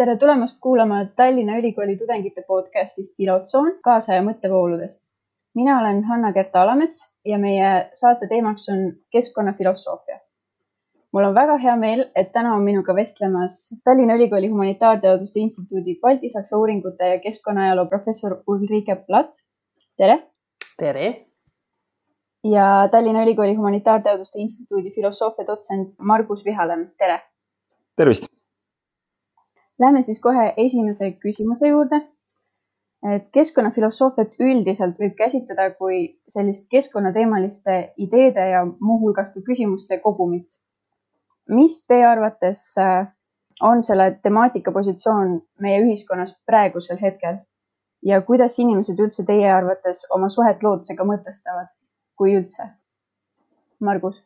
tere tulemast kuulama Tallinna Ülikooli tudengite podcasti Filotsoon kaasaja mõttevooludest. mina olen Hanna-Kerta Alamets ja meie saate teemaks on keskkonnafilosoofia. mul on väga hea meel, et täna on minuga vestlemas Tallinna Ülikooli Humanitaarteaduste Instituudi Balti-Saksa uuringute ja keskkonnaajaloo professor Ulrike Platt. tere. tere. ja Tallinna Ülikooli Humanitaarteaduste Instituudi filosoofia dotsent Margus Vihalem, tere. tervist Lähme siis kohe esimese küsimuse juurde. et keskkonnafilosoofiat üldiselt võib käsitleda kui sellist keskkonnateemaliste ideede ja muuhulgas ka küsimuste kogumit. mis teie arvates äh, on selle temaatika positsioon meie ühiskonnas praegusel hetkel ja kuidas inimesed üldse teie arvates oma suhet loodusega mõtestavad, kui üldse? Margus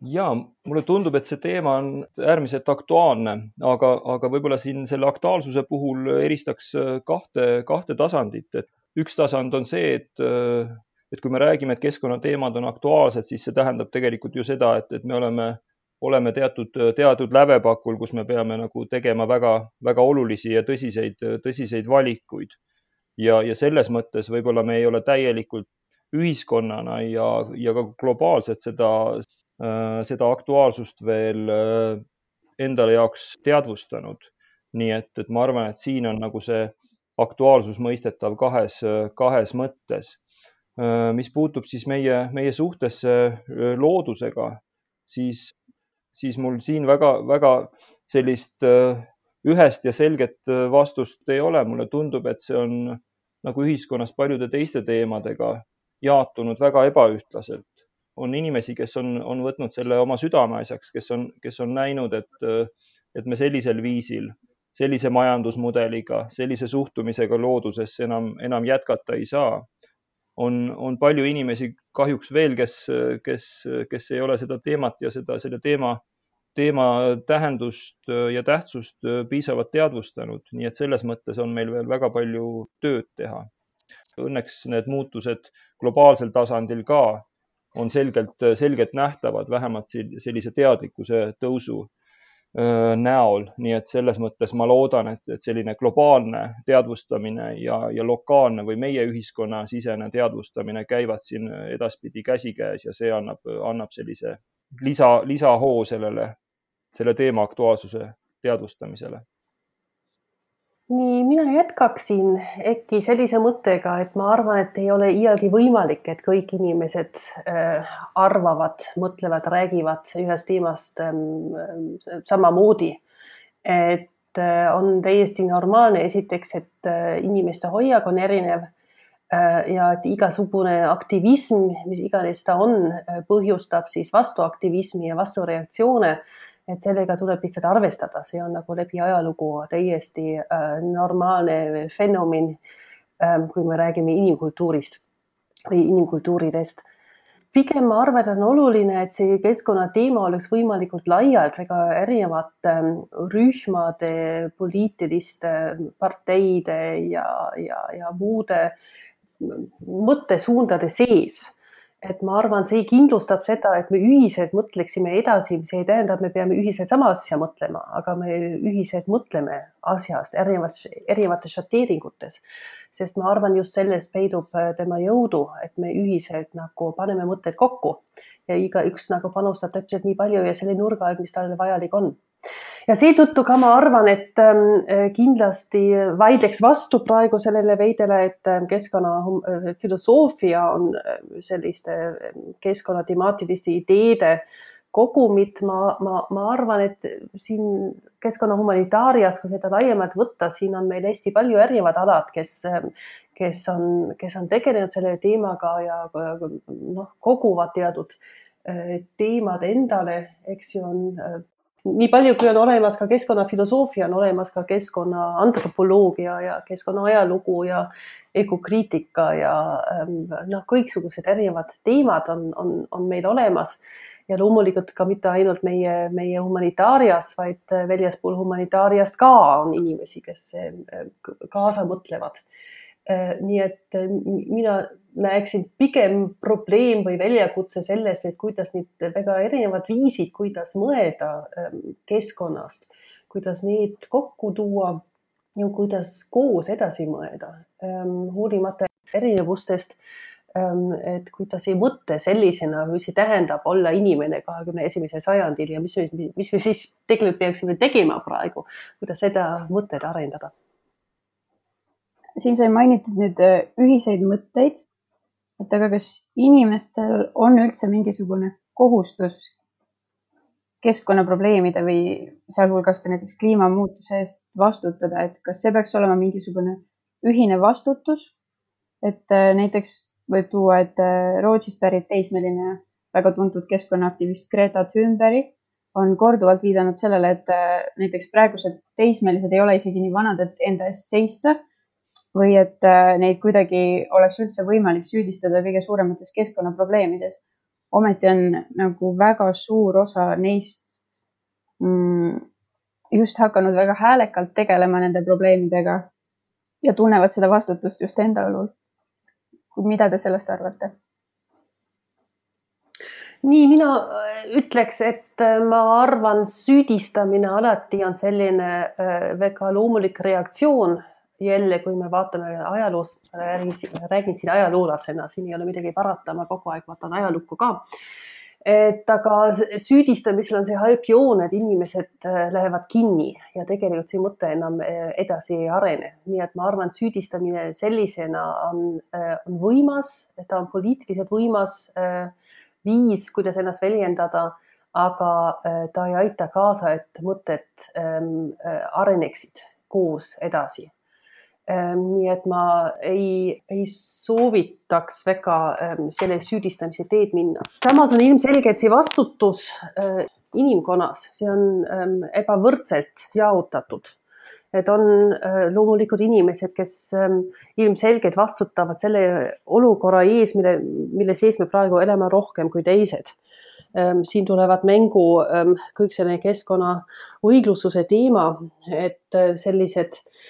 ja mulle tundub, et see teema on äärmiselt aktuaalne, aga, aga võib-olla siin selle aktuaalsuse puhul eristaks äh, kahte, kahte tasandit, et üks tasand on see, et, äh, et kui me räägime, et keskkonnateemad on aktuaalsed, siis see tähendab tegelikult ju seda, et, et me oleme, oleme teatud, teatud lävepakul, kus me peame nagu tegema väga, väga olulisi ja tõsiseid, tõsiseid valikuid. ja, ja selles mõttes võib-olla me ei ole täielikult ühiskonnana ja, ja ka globaalselt seda seda aktuaalsust veel äh, endale jaoks teadvustanud. nii et, et ma arvan, et siin on nagu see aktuaalsus mõistetav kahes, kahes mõttes. Äh, mis puutub siis meie, meie suhtesse loodusega, siis, siis mul siin väga-väga sellist ühest ja selget vastust ei ole. mulle tundub, et see on nagu ühiskonnas paljude teiste teemadega jaotunud väga ebaühtlaselt on inimesi, kes on, on võtnud selle oma südameasjaks, kes on, kes on näinud, et, et me sellisel viisil, sellise majandusmudeliga, sellise suhtumisega loodusesse enam, enam jätkata ei saa. on, on palju inimesi kahjuks veel, kes, kes, kes ei ole seda teemat ja seda, selle teema, teema tähendust ja tähtsust piisavalt teadvustanud, nii et selles mõttes on meil veel väga palju tööd teha. Õnneks need muutused globaalsel tasandil ka on selgelt, selgelt nähtavad, vähemalt sellise teadlikkuse tõusu näol, nii et selles mõttes ma loodan, et, et selline globaalne teadvustamine ja, ja lokaalne või meie ühiskonna sisene teadvustamine käivad siin edaspidi käsikäes ja see annab, annab sellise lisa, lisahoo sellele, selle teema aktuaalsuse teadvustamisele nii, mina jätkaksin äkki sellise mõttega, et ma arvan, et ei ole iialgi võimalik, et kõik inimesed äh, arvavad, mõtlevad, räägivad ühest teemast ähm, samamoodi. et äh, on täiesti normaalne, esiteks, et äh, inimeste hoiak on erinev ja et igasugune aktivism, mis iganes ta on, põhjustab siis vastuaktivismi ja vastureaktsioone et sellega tuleb lihtsalt arvestada, see on nagu läbi ajalugu täiesti äh, normaalne fenomen ähm,, kui me räägime inimkultuurist või inimkultuuridest. pigem ma arvan, et on oluline, et see keskkonnateema oleks võimalikult laialt väga erinevate ähm, rühmade, poliitiliste parteide ja, ja, ja muude mõttesuundade sees et ma arvan, see kindlustab seda, et me ühiselt mõtleksime edasi, see ei tähenda, et me peame ühiselt sama asja mõtlema, aga me ühiselt mõtleme asjast erinevates, erinevates šateeringutes. sest ma arvan, just selles peidub äh, tema jõudu, et me ühiselt nagu paneme mõtted kokku ja igaüks nagu panustab täpselt nii palju ja selle nurga alt, mis talle vajalik on ja seetõttu ka ma arvan, et ähm, äh, kindlasti vaidleks vastu praegu sellele veidele, et ähm, keskkonnafilosoofia on äh, selliste ähm, keskkonnatemaatiliste ideede kogumit, ma, ma, ma arvan, et siin keskkonnahumanitaarias, kui seda laiemalt võtta, siin on meil hästi palju erinevad alad, kes, kes on, kes on tegelenud selle teemaga ja noh, koguvad teatud äh, teemad endale, eks ju, on nii palju, kui on olemas ka keskkonnafilosoofia, on olemas ka keskkonnaantropoloogia ja keskkonnaajalugu ja ökokriitika ja ähm, noh, kõiksugused erinevad teemad on, on, on meil olemas ja loomulikult ka mitte ainult meie, meie humanitaarias, vaid väljaspool humanitaariast ka on inimesi, kes äh, kaasa mõtlevad. Äh, nii et äh, mina näeksin pigem probleem või väljakutse selles, et kuidas need väga erinevad viisid, kuidas mõelda ähm, keskkonnast, kuidas need kokku tuua ja kuidas koos edasi mõelda, hoolimata erinevustest et kui ta ei mõtle sellisena, mis see tähendab olla inimene kahekümne esimesel sajandil ja mis, mis me siis tegelikult peaksime tegema praegu, kuidas seda mõtet arendada? siin sai mainitud nüüd äh, ühiseid mõtteid, et aga kas inimestel on üldse mingisugune kohustus keskkonnaprobleemide või sealhulgas ka näiteks kliimamuutuse eest vastutada, et kas see peaks olema mingisugune ühine vastutus, et äh, näiteks võib tuua, et äh, Rootsist pärit teismeline väga tuntud keskkonnaaktivist Greta Thunberg on korduvalt viidanud sellele, et äh, näiteks praegused teismelised ei ole isegi nii vanad, et enda eest seista või et äh, neid kuidagi oleks üldse võimalik süüdistada kõige suuremates keskkonnaprobleemides. ometi on nagu väga suur osa neist mm, just hakanud väga häälekalt tegelema nende probleemidega ja tunnevad seda vastutust just enda õlul mida te sellest arvate? nii, mina äh, ütleks, et äh, ma arvan, süüdistamine alati on selline väga loomulik reaktsioon. Jälle, kui me vaatame ajaloos, räägin siin ajaloolasena, siin ei ole midagi parata, ma kogu aeg vaatan ajalukku ka et aga süüdistamisel on see halb joon, et inimesed äh, lähevad kinni ja tegelikult see mõte enam äh, edasi ei arene. nii et ma arvan, et süüdistamine sellisena on, äh, on võimas, ta on poliitiliselt võimas viis, kuidas ennast väljendada, aga ta ei aita kaasa, et mõtted ähm, areneksid koos edasi nii et ma ei, ei soovitaks väga ehm, selle süüdistamise teed minna. samas on ilmselge, et see vastutus äh, inimkonnas, see on ebavõrdselt jaotatud. et on loomulikult inimesed, kes ilmselgelt vastutavad selle olukorra ees, mille, mille sees me praegu elame rohkem kui teised siin tulevad mängu kõik selle keskkonna õiglususe teema, et sellised äh,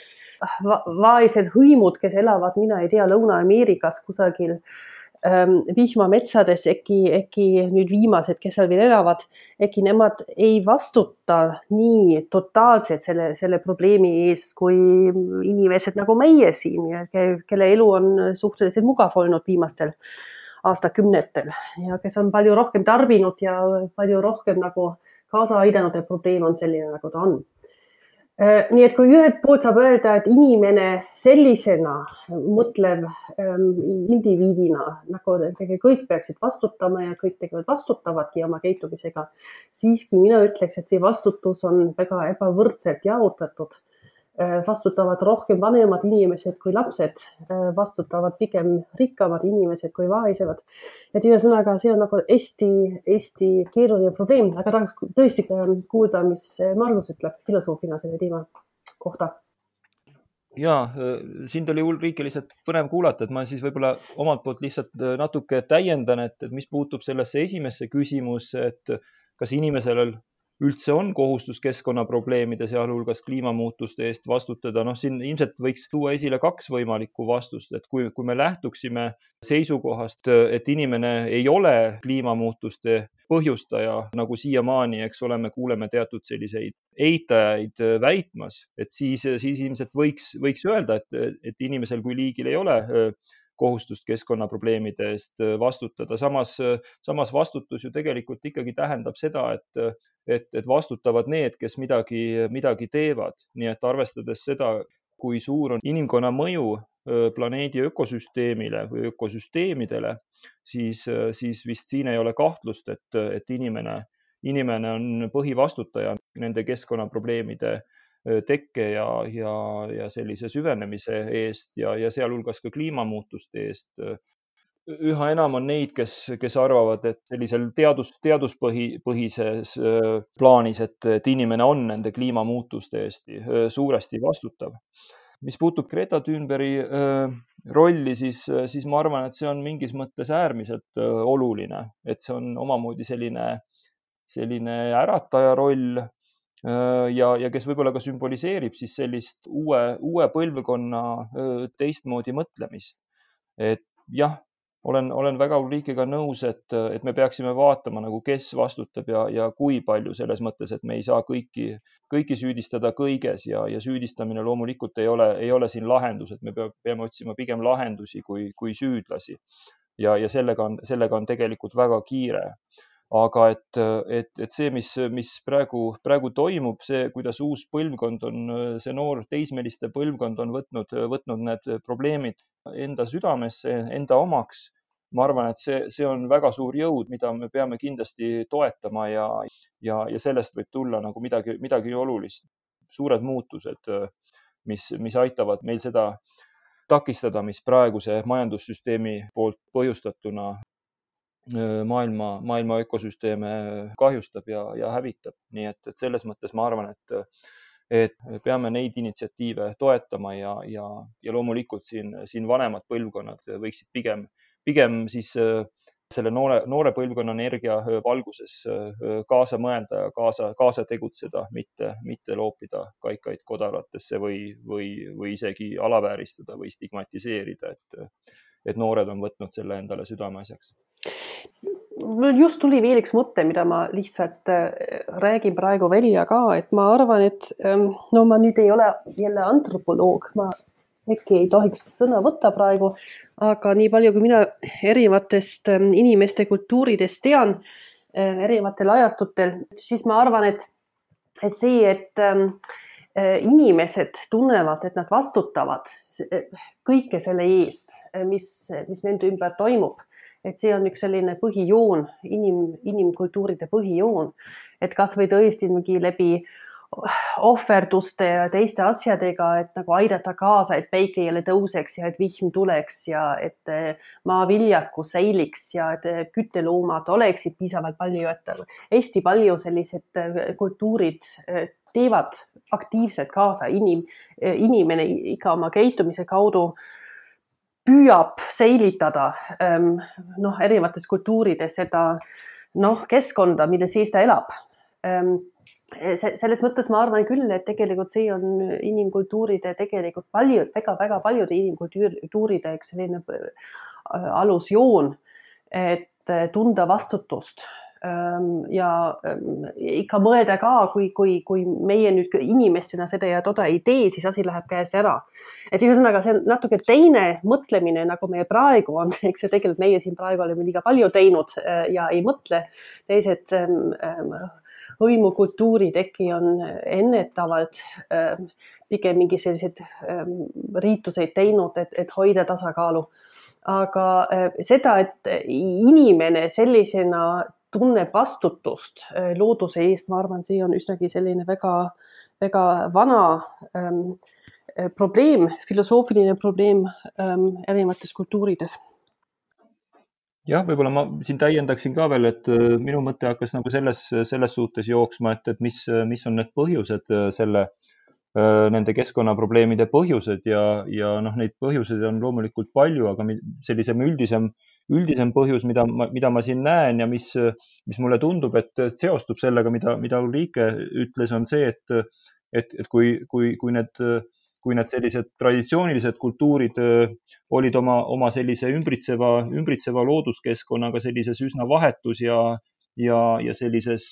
vaesed hõimud, kes elavad, mina ei tea, Lõuna-Ameerikas kusagil ähm, vihmametsades, äkki, äkki nüüd viimased, kes seal veel elavad, äkki nemad ei vastuta nii totaalselt selle, selle probleemi eest, kui inimesed nagu meie siin, kelle elu on suhteliselt mugav olnud viimastel aastakümnetel ja kes on palju rohkem tarbinud ja palju rohkem nagu kaasa aidanud, et probleem on selline, nagu ta on nii et kui ühelt poolt saab öelda, et inimene sellisena mõtlev ähm, indiviidina nagu kõik peaksid vastutama ja kõik tegelikult vastutavadki oma käitumisega, siiski mina ütleks, et see vastutus on väga ebavõrdselt jaotatud. Äh, vastutavad rohkem vanemad inimesed kui lapsed, äh, vastutavad pigem rikkamad inimesed kui vaesemad. et ühesõnaga, see on nagu hästi-hästi keeruline probleem, aga tahaks tõesti kuulda, mis Margus ütleb filosoofina selle teema kohta ja äh, sind oli Ulrike lihtsalt põnev kuulata, et ma siis võib-olla omalt poolt lihtsalt natuke täiendan, et, et mis puutub sellesse esimesse küsimusse, et kas inimesel üldse on kohustus keskkonnaprobleemide, sealhulgas kliimamuutuste eest vastutada, noh, siin ilmselt võiks tuua esile kaks võimalikku vastust, et kui, kui me lähtuksime seisukohast, et inimene ei ole kliimamuutuste põhjustaja, nagu siiamaani, eks ole, me kuuleme teatud selliseid eitajaid väitmas, et siis, siis ilmselt võiks, võiks öelda, et, et inimesel kui liigil ei ole kohustust keskkonnaprobleemide eest äh, vastutada. samas, äh, samas vastutus ju tegelikult ikkagi tähendab seda, et, äh, et, et vastutavad need, kes midagi, midagi teevad. nii et arvestades seda, kui suur on inimkonna mõju planeedi ökosüsteemile või ökosüsteemidele, siis, siis vist siin ei ole kahtlust, et, et inimene, inimene on põhivastutaja nende keskkonnaprobleemide tekke ja, ja, ja sellise süvenemise eest ja, ja sealhulgas ka kliimamuutuste eest. üha enam on neid, kes, kes arvavad, et sellisel teadus, teaduspõhi, põhises plaanis, et, et inimene on nende kliimamuutuste eest suuresti vastutav mis puutub Greta Thunbergi rolli, siis, siis ma arvan, et see on mingis mõttes äärmiselt oluline, et see on omamoodi selline, selline ärataja roll ja, ja kes võib-olla ka sümboliseerib siis sellist uue, uue põlvkonna äh, teistmoodi mõtlemist. et jah, olen, olen väga Ulrikega nõus, et, et me peaksime vaatama nagu, kes vastutab ja, ja kui palju selles mõttes, et me ei saa kõiki, kõiki süüdistada kõiges ja, ja süüdistamine loomulikult ei ole, ei ole siin lahendus, et me peame otsima pigem lahendusi kui, kui süüdlasi. ja, ja sellega on, sellega on tegelikult väga kiire aga et, et, et see, mis, mis praegu, praegu toimub, see, kuidas uus põlvkond on, see noor teismeliste põlvkond on võtnud, võtnud need probleemid enda südamesse, enda omaks. ma arvan, et see, see on väga suur jõud, mida me peame kindlasti toetama ja, ja, ja sellest võib tulla nagu midagi, midagi olulist. suured muutused, mis, mis aitavad meil seda takistada, mis praeguse majandussüsteemi poolt põhjustatuna maailma, maailma ökosüsteeme kahjustab ja, ja hävitab. nii et, et selles mõttes ma arvan, et, et peame neid initsiatiive toetama ja, ja, ja loomulikult siin, siin vanemad põlvkonnad võiksid pigem, pigem siis selle noore, noore põlvkonna energia valguses kaasa mõelda ja kaasa, kaasa tegutseda, mitte, mitte loopida kaikaid kodaratesse või, või, või isegi alavääristada või stigmatiseerida, et, et noored on võtnud selle endale südameasjaks. Mul just tuli veel üks mõte, mida ma lihtsalt äh, räägin praegu välja ka, et ma arvan, et ähm, no ma nüüd ei ole jälle antropoloog, ma äkki ei tohiks sõna võtta praegu, aga nii palju, kui mina erinevatest ähm, inimeste kultuuridest tean, äh, erinevatel ajastutel, siis ma arvan, et, et see, et ähm, äh, inimesed tunnevad, et nad vastutavad kõike selle eest, mis, mis nende ümber toimub. Et see on üks selline põhijoon, inim, inimkultuuride põhijoon, et kasvõi tõesti mingi läbi ohverduste ja teiste asjadega, et nagu aidata kaasa, et päike jälle tõuseks ja et vihm tuleks ja et eh, maaviljakus säiliks ja et eh, kütteloomad oleksid piisavalt palju, et hästi palju sellised eh, kultuurid teevad aktiivselt kaasa inim, inimene ikka oma käitumise kaudu äh, püüab säilitada ähm, noh, erinevates kultuurides seda noh, keskkonda, mille sees ta elab. Ähm, selles mõttes ma arvan küll, et tegelikult see on inimkultuuride tegelikult palju väga,, väga-väga paljude inimkultuuride üks selline äh, alusjoon, et tunda vastutust ja ikka mõelda ka, kui, kui, kui meie nüüd inimestena seda ja toda ei tee, siis asi läheb käest ära et ühesõnaga, see on natuke teine mõtlemine, nagu meie praegu on, eks ju, tegelikult meie siin praegu oleme liiga palju teinud äh, ja ei mõtle. teised ähm, ähm, hõimukultuurid äkki on ennetavalt ähm, pigem mingi selliseid riituseid teinud, et, et hoida tasakaalu. aga äh, seda, et inimene sellisena tunneb vastutust äh, looduse eest, ma arvan, see on üsnagi selline väga, väga vana ähm, Eh, probleem, filosoofiline probleem ähm, erinevates kultuurides. jah, võib-olla ma siin täiendaksin ka veel, et äh, minu mõte hakkas nagu selles, selles suhtes jooksma, et, et mis, mis on need põhjused äh, selle, äh, nende keskkonnaprobleemide põhjused ja, ja noh, neid põhjuseid on loomulikult palju, aga sellisem üldisem, üldisem põhjus, mida ma, mida ma siin näen ja mis, mis mulle tundub, et seostub sellega, mida, mida Ulrike ütles, on see, et, et, et kui, kui, kui need kui need sellised traditsioonilised kultuurid olid oma, oma sellise ümbritseva, ümbritseva looduskeskkonnaga sellises üsna vahetus ja, ja, ja sellises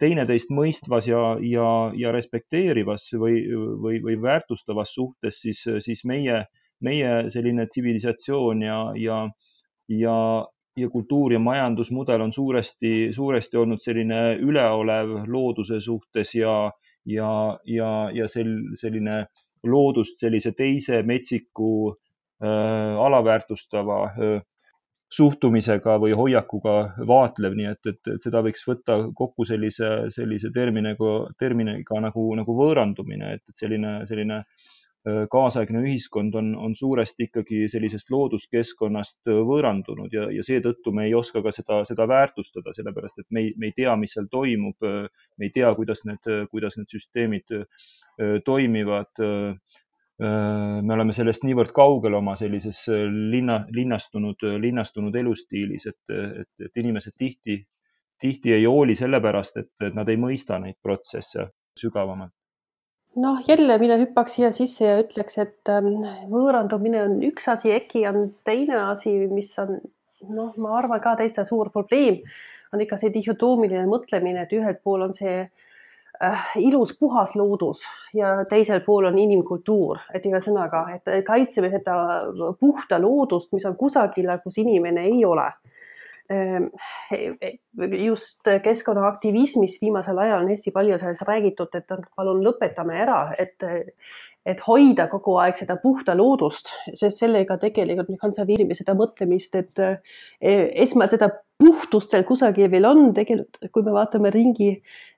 teineteist mõistvas ja, ja, ja respekteerivas või, või, või väärtustavas suhtes, siis, siis meie, meie selline tsivilisatsioon ja, ja, ja, ja kultuur ja majandusmudel on suuresti, suuresti olnud selline üleolev looduse suhtes ja, ja, ja, ja sel, selline loodust sellise teise metsiku äh, alaväärtustava äh, suhtumisega või hoiakuga vaatlev, nii et, et, et seda võiks võtta kokku sellise, sellise terminiga, terminiga nagu, nagu võõrandumine, et, et selline, selline äh, kaasaegne ühiskond on, on suuresti ikkagi sellisest looduskeskkonnast võõrandunud ja, ja seetõttu me ei oska ka seda, seda väärtustada, sellepärast et me ei, me ei tea, mis seal toimub, me ei tea, kuidas need, kuidas need süsteemid toimivad. me oleme sellest niivõrd kaugel oma sellises linna, linnastunud, linnastunud elustiilis, et, et, et inimesed tihti, tihti ei hooli sellepärast, et nad ei mõista neid protsesse sügavamalt noh, jälle mina hüppaks siia sisse ja ütleks, et ähm, võõrandumine on üks asi, EKI on teine asi, mis on noh, ma arvan ka täitsa suur probleem, on ikka see dihhotoomiline mõtlemine, et ühel pool on see äh, ilus puhas loodus ja teisel pool on inimkultuur, et ühesõnaga, et kaitseme seda puhta loodust, mis on kusagil, kus inimene ei ole just keskkonnaaktivismis viimasel ajal on hästi palju sellest räägitud, et palun lõpetame ära, et, et hoida kogu aeg seda puhta loodust, sest sellega tegelikult me konserveerime seda mõtlemist, et e, esmalt seda puhtust seal kusagil veel on, tegelikult kui me vaatame ringi,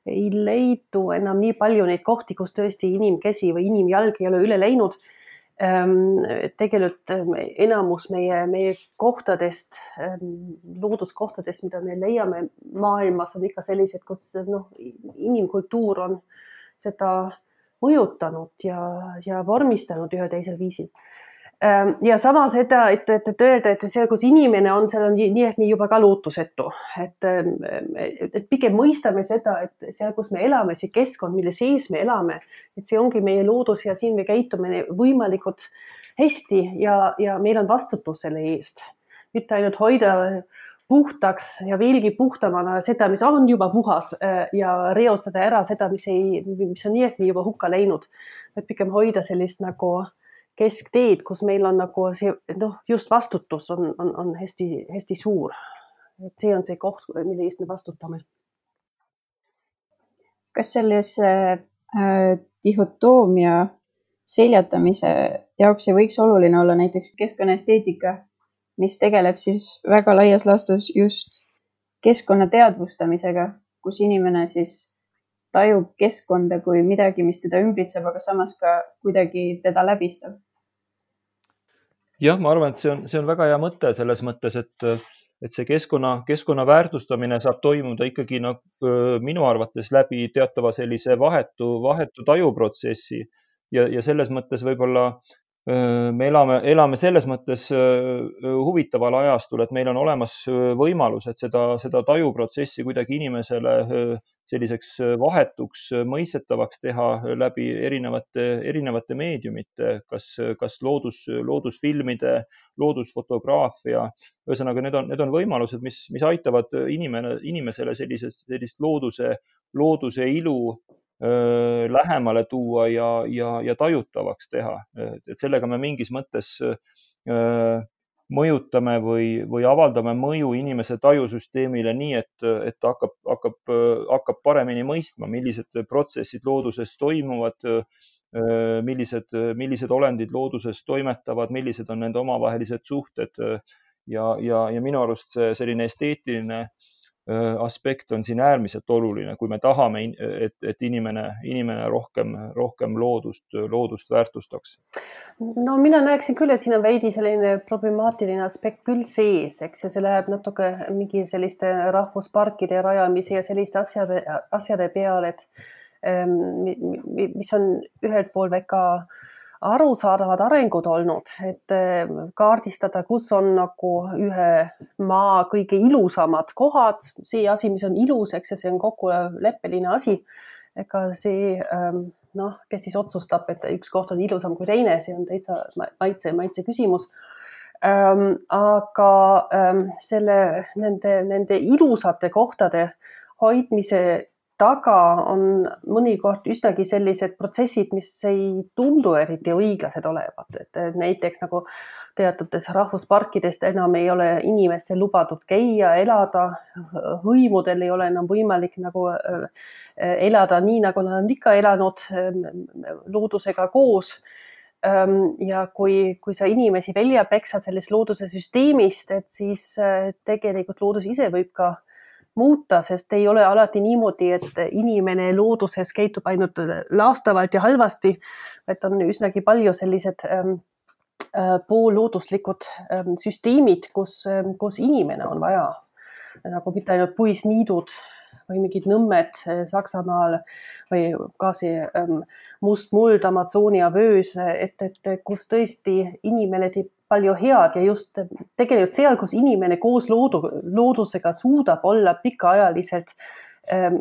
ei leidu enam nii palju neid kohti, kus tõesti inimkäsi või inimjalg ei ole üle läinud. Ehm, tegelikult ehm, enamus meie, meie kohtadest, ehm, looduskohtadest, mida me leiame maailmas, on ikka sellised, kus noh, inimkultuur on seda mõjutanud ja, ja vormistanud ühel teisel viisil. Ehm, ja sama seda, et, et, et öelda, et seal, kus inimene on, seal on nii ehk nii juba ka lootusetu, et, ehm, et pigem mõistame seda, et seal, kus me elame, see keskkond, mille sees me elame, et see ongi meie loodus ja siin me käitume võimalikult hästi ja, ja meil on vastutus selle eest, mitte ainult hoida puhtaks ja veelgi puhtamana seda, mis on juba puhas eh, ja reostada ära seda, mis ei, mis on nii ehk nii juba hukka läinud, et pigem hoida sellist nagu äh, keskteed, kus meil on nagu see noh, just vastutus on, on, on hästi-hästi suur. et see on see koht, mille eest me vastutame. kas sellise äh, dihhotoomia seljatamise jaoks ei võiks oluline olla näiteks keskkonnaesteetika, mis tegeleb siis väga laias laastus just keskkonna teadvustamisega, kus inimene siis tajub keskkonda kui midagi, mis teda ümbritseb, aga samas ka kuidagi teda läbistab jah, ma arvan, et see on, see on väga hea mõte selles mõttes, et, et see keskkonna, keskkonna väärtustamine saab toimuda ikkagi nagu minu arvates läbi teatava sellise vahetu, vahetu tajuprotsessi. Ja, ja selles mõttes võib-olla me elame, elame selles mõttes huvitaval ajastul, et meil on olemas võimalus, et seda, seda tajuprotsessi kuidagi inimesele selliseks vahetuks mõistetavaks teha läbi erinevate, erinevate meediumite, kas, kas loodus, loodusfilmide, loodusfotograafia. ühesõnaga, need on, need on võimalused, mis, mis aitavad inimene, inimesele sellisest, sellist looduse, looduse ilu lähemale tuua ja, ja, ja tajutavaks teha, et sellega me mingis mõttes mõjutame või, või avaldame mõju inimese tajusüsteemile nii, et, et ta hakkab, hakkab, hakkab paremini mõistma, millised protsessid looduses toimuvad, millised, millised olendid looduses toimetavad, millised on nende omavahelised suhted. Ja, ja, ja minu arust see selline esteetiline aspekt on siin äärmiselt oluline, kui me tahame, et, et inimene, inimene rohkem, rohkem loodust, loodust väärtustaks. no mina näeksin küll, et siin on veidi selline problemaatiline aspekt küll sees, eks ju, see läheb natuke mingi selliste rahvusparkide rajamise ja selliste asjade, asjade peale, et mis on ühelt poolt väga äh, arusaadavad arengud olnud, et eh, kaardistada, kus on nagu ühe maa kõige ilusamad kohad, see asi, mis on ilus, eks ju, see on kokkuleppeline asi. ega see ehm, noh, kes siis otsustab, et üks koht on ilusam kui teine, see on täitsa maitse, maitse küsimus ähm,. aga ähm, selle, nende, nende ilusate kohtade hoidmise taga on mõnikord üsnagi sellised protsessid, mis ei tundu eriti õiglased olevat, et näiteks nagu teatutes rahvusparkidest enam ei ole inimestel lubatud käia, elada, hõimudel ei ole enam võimalik nagu äh, elada nii, nagu nad on ikka elanud äh, loodusega koos. Ähm, ja kui, kui sa inimesi välja peksad sellest looduse süsteemist, et siis äh, tegelikult loodus ise võib ka muuta, sest ei ole alati niimoodi, et inimene looduses käitub ainult laastavalt ja halvasti, et on üsnagi palju sellised ähm, äh, poollooduslikud ähm, süsteemid, kus ähm,, kus inimene on vaja. Nagu mitte ainult puisniidud või mingid nõmmed äh, Saksamaal või ka see ähm, must muld Amazonia vöös, et, et kus tõesti inimene teeb palju head ja just tegelikult seal, kus inimene koos loodu, loodusega suudab olla pikaajaliselt ähm,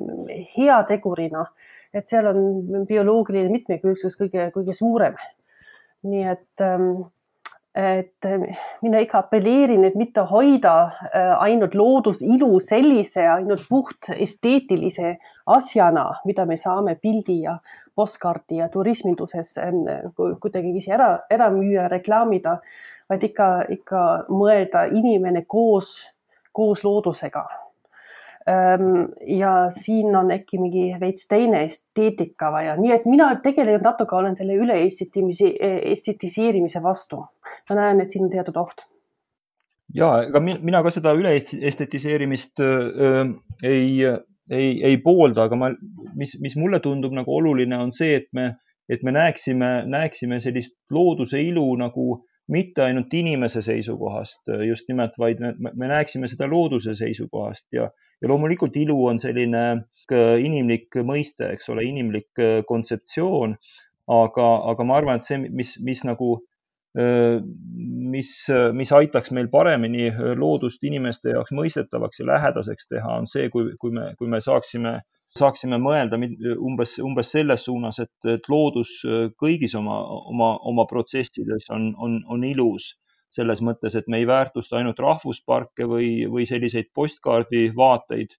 heategurina, et seal on bioloogiline mitmekülgsus kõige, kõige suurem. nii et ähm, et mina ikka apelleerin, et mitte hoida äh, ainult loodusilu sellise ainult puht esteetilise asjana, mida me saame pildi ja postkaardi ja turisminduses ähm, kuidagiviisi ära, ära müüa, reklaamida, vaid ikka, ikka mõelda inimene koos, koos loodusega ja siin on äkki mingi veits teine esteetika vaja, nii et mina tegelikult natuke olen selle üle estetiseerimise vastu. ma näen, et siin on teatud oht. ja ega mina ka seda üle estetiseerimist äh, ei, ei, ei poolda, aga ma, mis, mis mulle tundub nagu oluline, on see, et me, et me näeksime, näeksime sellist looduse ilu nagu mitte ainult inimese seisukohast just nimelt, vaid me, me näeksime seda looduse seisukohast ja ja loomulikult ilu on selline äh, inimlik mõiste, eks ole, inimlik äh, kontseptsioon. aga, aga ma arvan, et see, mis, mis nagu, äh, mis, mis aitaks meil paremini loodust inimeste jaoks mõistetavaks ja lähedaseks teha, on see, kui, kui me, kui me saaksime saaksime mõelda umbes, umbes selles suunas, et, et loodus kõigis oma, oma, oma protsessides on, on, on ilus selles mõttes, et me ei väärtusta ainult rahvusparke või, või selliseid postkaardi vaateid,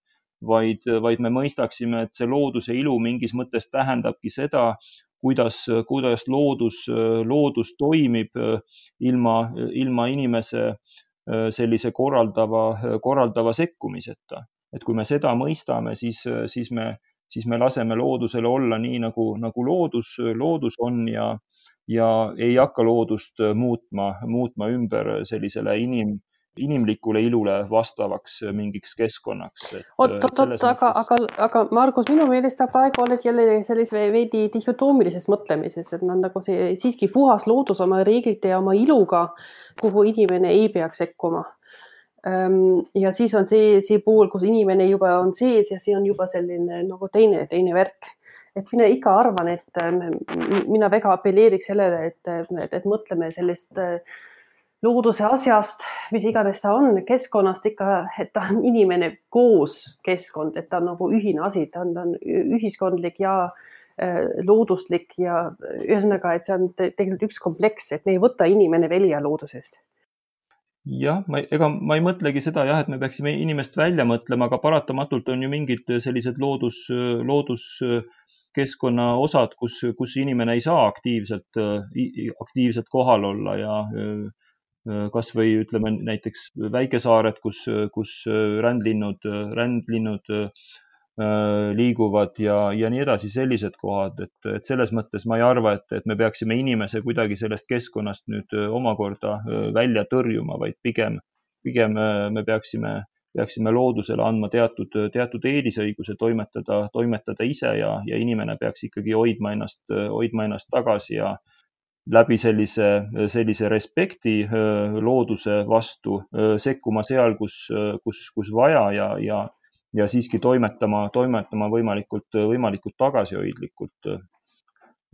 vaid, vaid me mõistaksime, et see looduse ilu mingis mõttes tähendabki seda, kuidas, kuidas loodus, loodus toimib ilma, ilma inimese sellise korraldava, korraldava sekkumiseta. et kui me seda mõistame, siis, siis me, siis me laseme loodusele olla nii, nagu, nagu loodus, loodus on ja, ja ei hakka loodust äh, muutma, muutma ümber sellisele inim, inimlikule ilule vastavaks äh, mingiks keskkonnaks. oot, äh, oot, oot, aga, aga, aga Margus, minu meelest sa praegu oled jälle sellises veidi dihhotoomilises mõtlemises, et nad nagu see siiski puhas loodus oma reeglite ja oma iluga, kuhu inimene ei peaks sekkuma ja siis on see, see pool, kus inimene juba on sees ja see on juba selline nagu teine, teine värk et mina ikka arvan, et ähm, mina väga apelleeriks sellele, et, et, et mõtleme sellist äh, looduse asjast, mis iganes ta on, keskkonnast ikka, et ta on inimene koos keskkond, et ta on nagu ühine asi, ta on, ta on ühiskondlik ja äh, looduslik ja ühesõnaga, et see on tegelikult üks kompleks, et me ei võta inimene välja loodusest. Jah, ma, ega ma ei mõtlegi seda jah, et me peaksime inimest välja mõtlema, aga paratamatult on ju mingid sellised loodus, loodus keskkonna osad, kus, kus inimene ei saa aktiivselt, aktiivselt kohal olla ja kasvõi ütleme näiteks väikesaared, kus, kus rändlinnud, rändlinnud liiguvad ja, ja nii edasi, sellised kohad, et, et selles mõttes ma ei arva, et, et me peaksime inimese kuidagi sellest keskkonnast nüüd omakorda välja tõrjuma, vaid pigem, pigem me peaksime peaksime loodusele andma teatud, teatud eelisõiguse toimetada, toimetada ise ja, ja inimene peaks ikkagi hoidma ennast, hoidma ennast tagasi ja läbi sellise, sellise respekti looduse vastu sekkuma seal, kus, kus, kus vaja ja, ja, ja siiski toimetama, toimetama võimalikult, võimalikult tagasihoidlikult.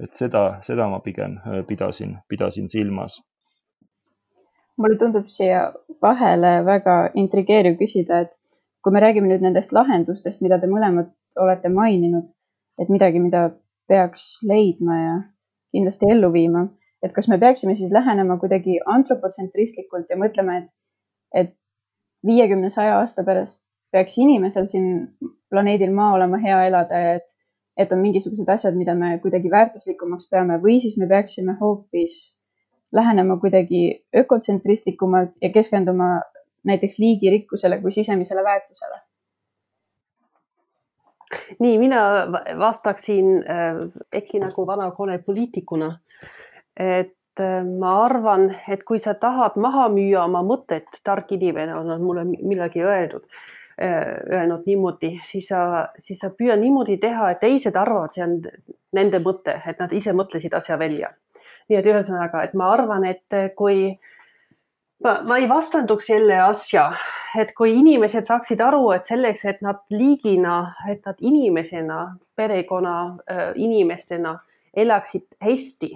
et seda, seda ma pigem pidasin, pidasin silmas mulle tundub siia vahele väga intrigeeriv küsida, et kui me räägime nüüd nendest lahendustest, mida te mõlemad olete maininud, et midagi, mida peaks leidma ja kindlasti ellu viima, et kas me peaksime siis lähenema kuidagi antropotsentristlikult ja mõtlema, et, et viiekümne, saja aasta pärast peaks inimesel siin planeedil Maa olema hea elada ja et, et on mingisugused asjad, mida me kuidagi väärtuslikumaks peame või siis me peaksime hoopis lähenema kuidagi ökotsentristlikumalt ja keskenduma näiteks liigirikkusele kui sisemisele väärtusele? nii, mina vastaksin äh, äkki nagu vana kole poliitikuna. et äh, ma arvan, et kui sa tahad maha müüa oma mõtet, tark inimene on mulle millalgi öeldud, äh, öelnud niimoodi, siis sa, siis sa püüa niimoodi teha, et teised arvavad, see on nende mõte, et nad ise mõtlesid asja välja nii et ühesõnaga, et ma arvan, et kui ma, ma ei vastanduks jälle asja, et kui inimesed saaksid aru, et selleks, et nad liigina, et nad inimesena, perekonna inimestena elaksid hästi,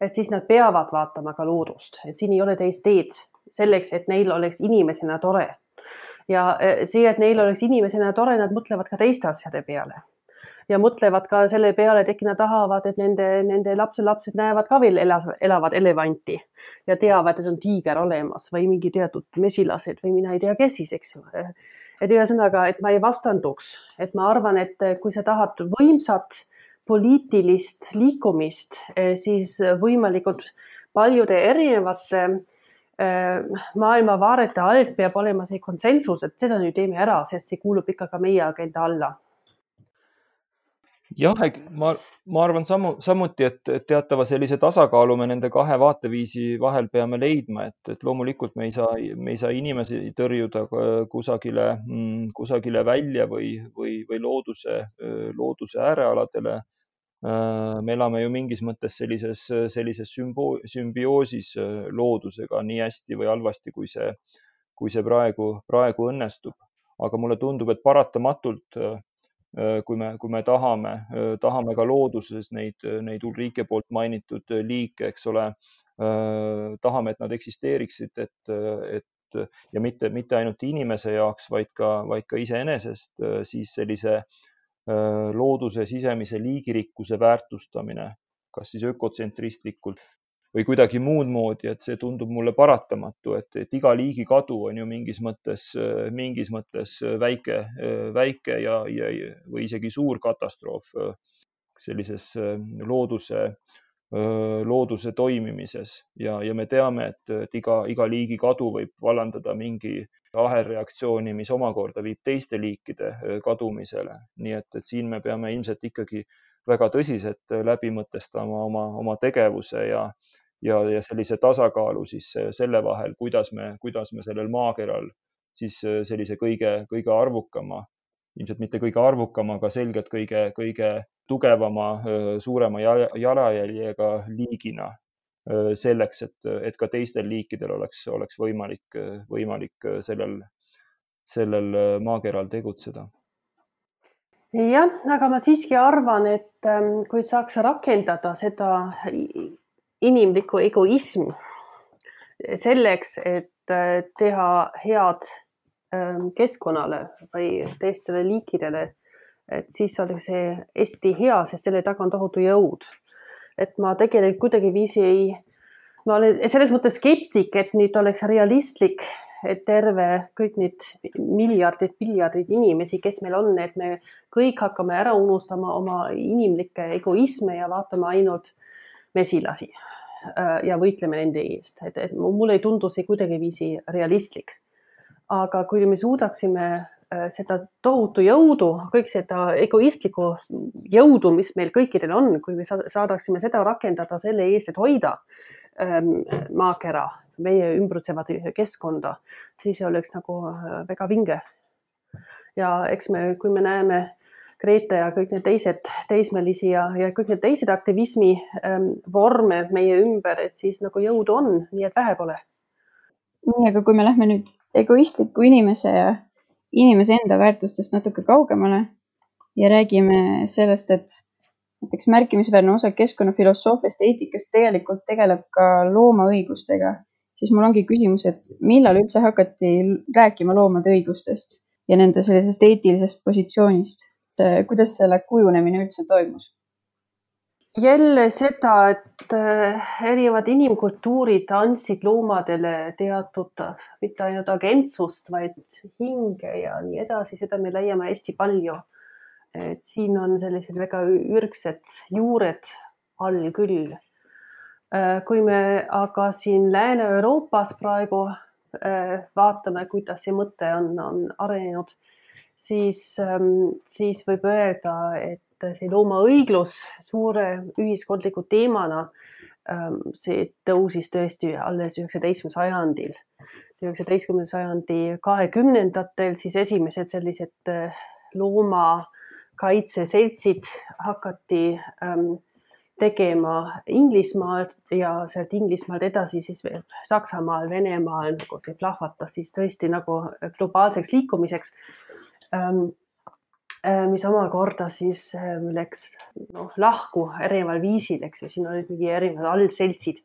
et siis nad peavad vaatama ka loodust, et siin ei ole teist teed selleks, et neil oleks inimesena tore. ja see, et neil oleks inimesena tore, nad mõtlevad ka teiste asjade peale ja mõtlevad ka selle peale, et äkki nad tahavad, et nende, nende lapselapsed näevad ka veel elas, elavat elevanti ja teavad, et on tiiger olemas või mingi teatud mesilased või mina ei tea, kes siis, eks ju. et ühesõnaga, et ma ei vastanduks, et ma arvan, et kui sa tahad võimsat poliitilist liikumist, siis võimalikult paljude erinevate maailmavaadete alt peab olema see konsensus, et seda nüüd teeme ära, sest see kuulub ikka ka meie agenda alla jah, ma, ma arvan samu, samuti, et, teatava sellise tasakaalu me nende kahe vaateviisi vahel peame leidma, et, et loomulikult me ei saa, me ei saa inimesi tõrjuda kusagile, mm, kusagile välja või, või, või looduse, looduse äärealadele. me elame ju mingis mõttes sellises, sellises sümbo-, sümbioosis loodusega nii hästi või halvasti, kui see, kui see praegu, praegu õnnestub. aga mulle tundub, et paratamatult Äh, kui me, kui me tahame, äh, tahame ka looduses neid, neid Ulrike poolt mainitud liike, eks ole, äh, tahame, et nad eksisteeriksid, et, et ja mitte, mitte ainult inimese jaoks, vaid ka, vaid ka iseenesest, siis sellise looduse sisemise liigirikkuse väärtustamine, kas siis ökotsentristlikult või kuidagi muud moodi, et see tundub mulle paratamatu, et, et iga liigi kadu on ju mingis mõttes, mingis mõttes väike, väike ja, ja või isegi suur katastroof sellises looduse, looduse toimimises ja, ja me teame, et, et iga, iga liigi kadu võib vallandada mingi ahelreaktsiooni, mis omakorda viib teiste liikide kadumisele. nii et, et siin me peame ilmselt ikkagi väga tõsiselt läbi mõtestama oma, oma tegevuse ja, ja, ja sellise tasakaalu siis äh, selle vahel, kuidas me, kuidas me sellel maakeral siis äh, sellise kõige, kõige arvukama, ilmselt mitte kõige arvukama, aga selgelt kõige, kõige tugevama, äh, suurema jalajäljega liigina selleks, et, et ka teistel liikidel oleks, oleks võimalik, võimalik sellel, sellel maakeral tegutseda. Jah, aga ma siiski arvan, et ähm, kui saaks rakendada seda inimlikku egoism selleks, et äh, teha head ähm, keskkonnale või teistele liikidele, et siis oleks see hästi hea, sest selle taga on tohutu jõud. et ma tegelikult kuidagiviisi ei, ma olen selles mõttes skeptik, et nüüd oleks realistlik, et terve kõik need miljardid, miljardid inimesi, kes meil on, et me kõik hakkame ära unustama oma inimlikke egoisme ja vaatame ainult mesilasi äh, ja võitleme nende eest, et, et mulle ei tundu see kuidagiviisi realistlik. aga kui me suudaksime äh, seda tohutu jõudu, kõik seda egoistlikku jõudu, mis meil kõikidel on, kui me saadaksime seda rakendada selle eest, et hoida ähm, maakera, meie ümbritsevat keskkonda, siis oleks nagu äh, väga vinge. ja eks me, kui me näeme Grete ja kõik need teised teismelisi ja, ja kõik need teised aktivismi ähm, vorme meie ümber, et siis nagu jõudu on, nii et vähe pole. nii, aga kui me lähme nüüd egoistliku inimese ja inimese enda väärtustest natuke kaugemale ja räägime sellest, et näiteks märkimisväärne osa keskkonnafilosoofiast ja eetikast tegelikult tegeleb ka loomaõigustega, siis mul ongi küsimus, et millal üldse hakati rääkima loomade õigustest ja nende sellisest eetilisest positsioonist Äh, kuidas selle kujunemine üldse toimus? jälle seda, et äh, erinevad inimkultuurid andsid loomadele teatud mitte ainult agentsust, vaid hinge ja nii edasi, seda me leiame hästi palju. et siin on sellised väga ürgsed juured all küll. Äh, kui me aga siin Lääne-Euroopas praegu vaatame, kuidas see mõte on, on arenenud siis, ähm, siis võib öelda, et see loomaõiglus suure ühiskondliku teemana, ähm, see tõusis tõesti alles üheksateistkümnendal sajandil. üheksateistkümnenda sajandi kahekümnendatel siis esimesed sellised äh, loomakaitseseltsid hakati ähm, tegema Inglismaalt ja sealt Inglismaalt edasi siis veel Saksamaal, Venemaal nagu see plahvatas siis tõesti nagu globaalseks liikumiseks mis omakorda siis ähm, läks noh, lahku erineval viisil, eks ju, siin olid mingi erinevad allseltsid.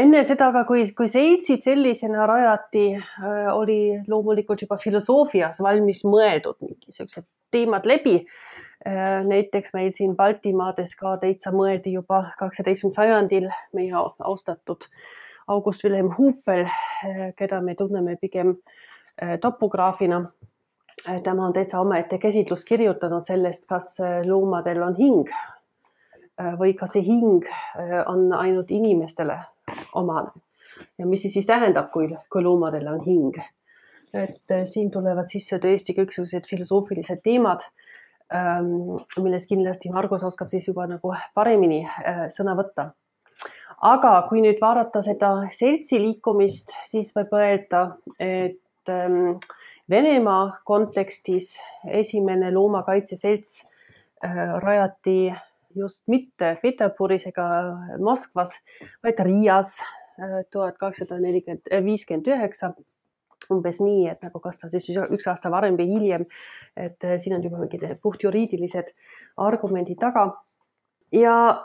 enne seda aga, kui, kui seltsid sellisena rajati, äh, oli loomulikult juba filosoofias valmis mõeldud mingi siuksed teemad läbi näiteks meil siin Baltimaades ka täitsa mõeldi juba kaheksateistkümnendal sajandil meie austatud August Wilhelm Huupel, keda me tunneme pigem topograafina. Tema on täitsa omaette käsitlust kirjutanud sellest, kas loomadel on hing või kas see hing on ainult inimestele omane ja mis see siis tähendab, kui, kui loomadel on hing. et äh, siin tulevad sisse tõesti kõiksugused filosoofilised teemad, ähm, millest kindlasti Margus oskab siis juba nagu paremini äh, sõna võtta. aga kui nüüd vaadata seda seltsi liikumist, siis võib öelda, et ähm, Venemaa kontekstis esimene loomakaitseselts äh, rajati just mitte Peterburis ega Moskvas, vaid Riias tuhat kakssada nelikümmend, äh, viiskümmend üheksa umbes nii, et nagu kas ta siis üks aasta varem või hiljem, et äh, siin on juba mingid puhtjuriidilised argumendid taga. ja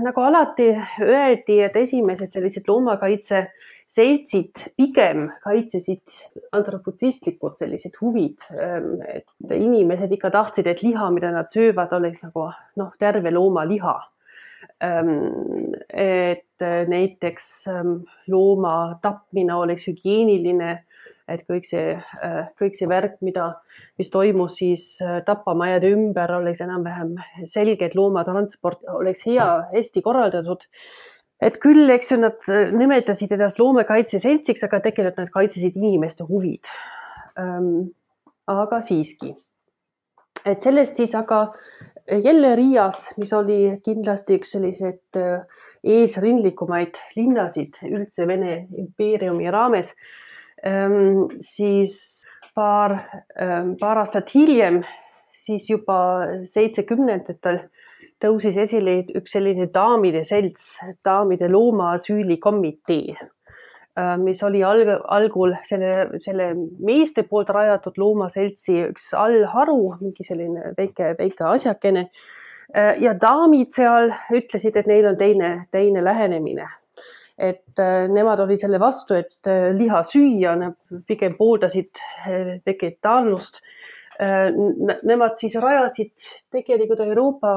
nagu alati öeldi, et esimesed sellised loomakaitseseltsid pigem kaitsesid antropotsistlikud sellised huvid, ähm, et inimesed ikka tahtsid, et liha, mida nad söövad, oleks nagu noh, terve looma liha Ähm, et äh, näiteks ähm, looma tapmine oleks hügieeniline, et kõik see, äh, kõik see värk, mida, mis toimus siis äh, tapamajade ümber, oleks enam-vähem selge, et loomatransport oleks hea, hästi korraldatud. Et küll, eks ju, nad nimetasid ennast loomakaitseseltsiks, aga tegelikult nad kaitsesid inimeste huvid. Ähm, aga siiski, et sellest siis aga jälle Riias, mis oli kindlasti üks selliseid äh, eesrindlikumaid linnasid üldse Vene impeeriumi raames, ähm, siis paar, ähm, paar aastat hiljem, siis juba seitsmekümnendatel tõusis esile üks selline daamide selts, daamide loomaasüülikomitee Äh, mis oli alg, algul selle, selle meeste poolt rajatud loomaseltsi üks allharu, mingi selline väike, väike asjakene. Äh, ja daamid seal ütlesid, et neil on teine, teine lähenemine. et äh, nemad olid selle vastu, et liha süüa, nad pigem pooldasid vegetaarlust. Nemad siis rajasid tegelikult Euroopa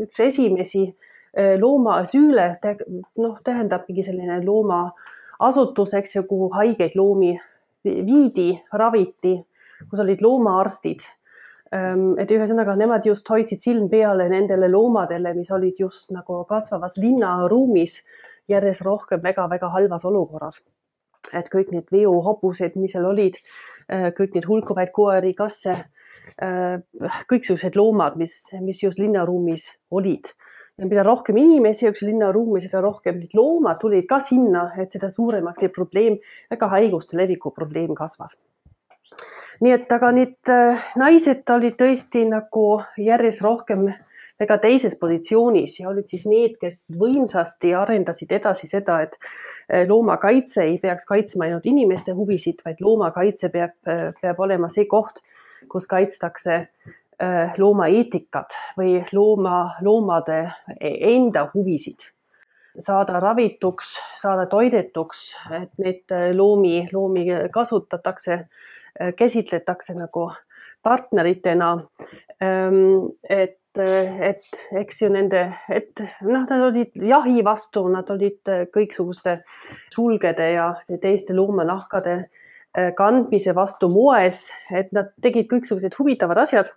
üks esimesi loomaasüüle, noh, tähendab mingi selline looma äh, asutus, eks ju, kuhu haigeid loomi viidi, raviti, kus olid loomaarstid. Ehm, et ühesõnaga nemad just hoidsid silm peale nendele loomadele, mis olid just nagu kasvavas linnaruumis järjest rohkem väga-väga halvas olukorras. et kõik need veohobused, mis seal olid, kõik need hulkuvaid koeri, kasse, eh, kõiksugused loomad, mis, mis just linnaruumis olid ja mida rohkem inimesi üks linnaruumi, seda rohkem neid loomad tulid ka sinna, et seda suuremaks see probleem, väga haiguste leviku probleem kasvas. nii et, aga need äh, naised olid tõesti nagu järjest rohkem väga teises positsioonis ja olid siis need, kes võimsasti arendasid edasi seda, et äh, loomakaitse ei peaks kaitsma ainult inimeste huvisid, vaid loomakaitse peab, äh, peab olema see koht, kus kaitstakse Äh, loomaeetikat või looma, loomade enda huvisid. saada ravituks, saada toidetuks, et neid loomi, loomi kasutatakse, käsitletakse nagu partneritena. Ähm, et, et eks ju nende, et noh, nad olid jahi vastu, nad olid kõiksuguste sulgede ja teiste loomanahkade äh, kandmise vastu moes, et nad tegid kõiksugused huvitavad asjad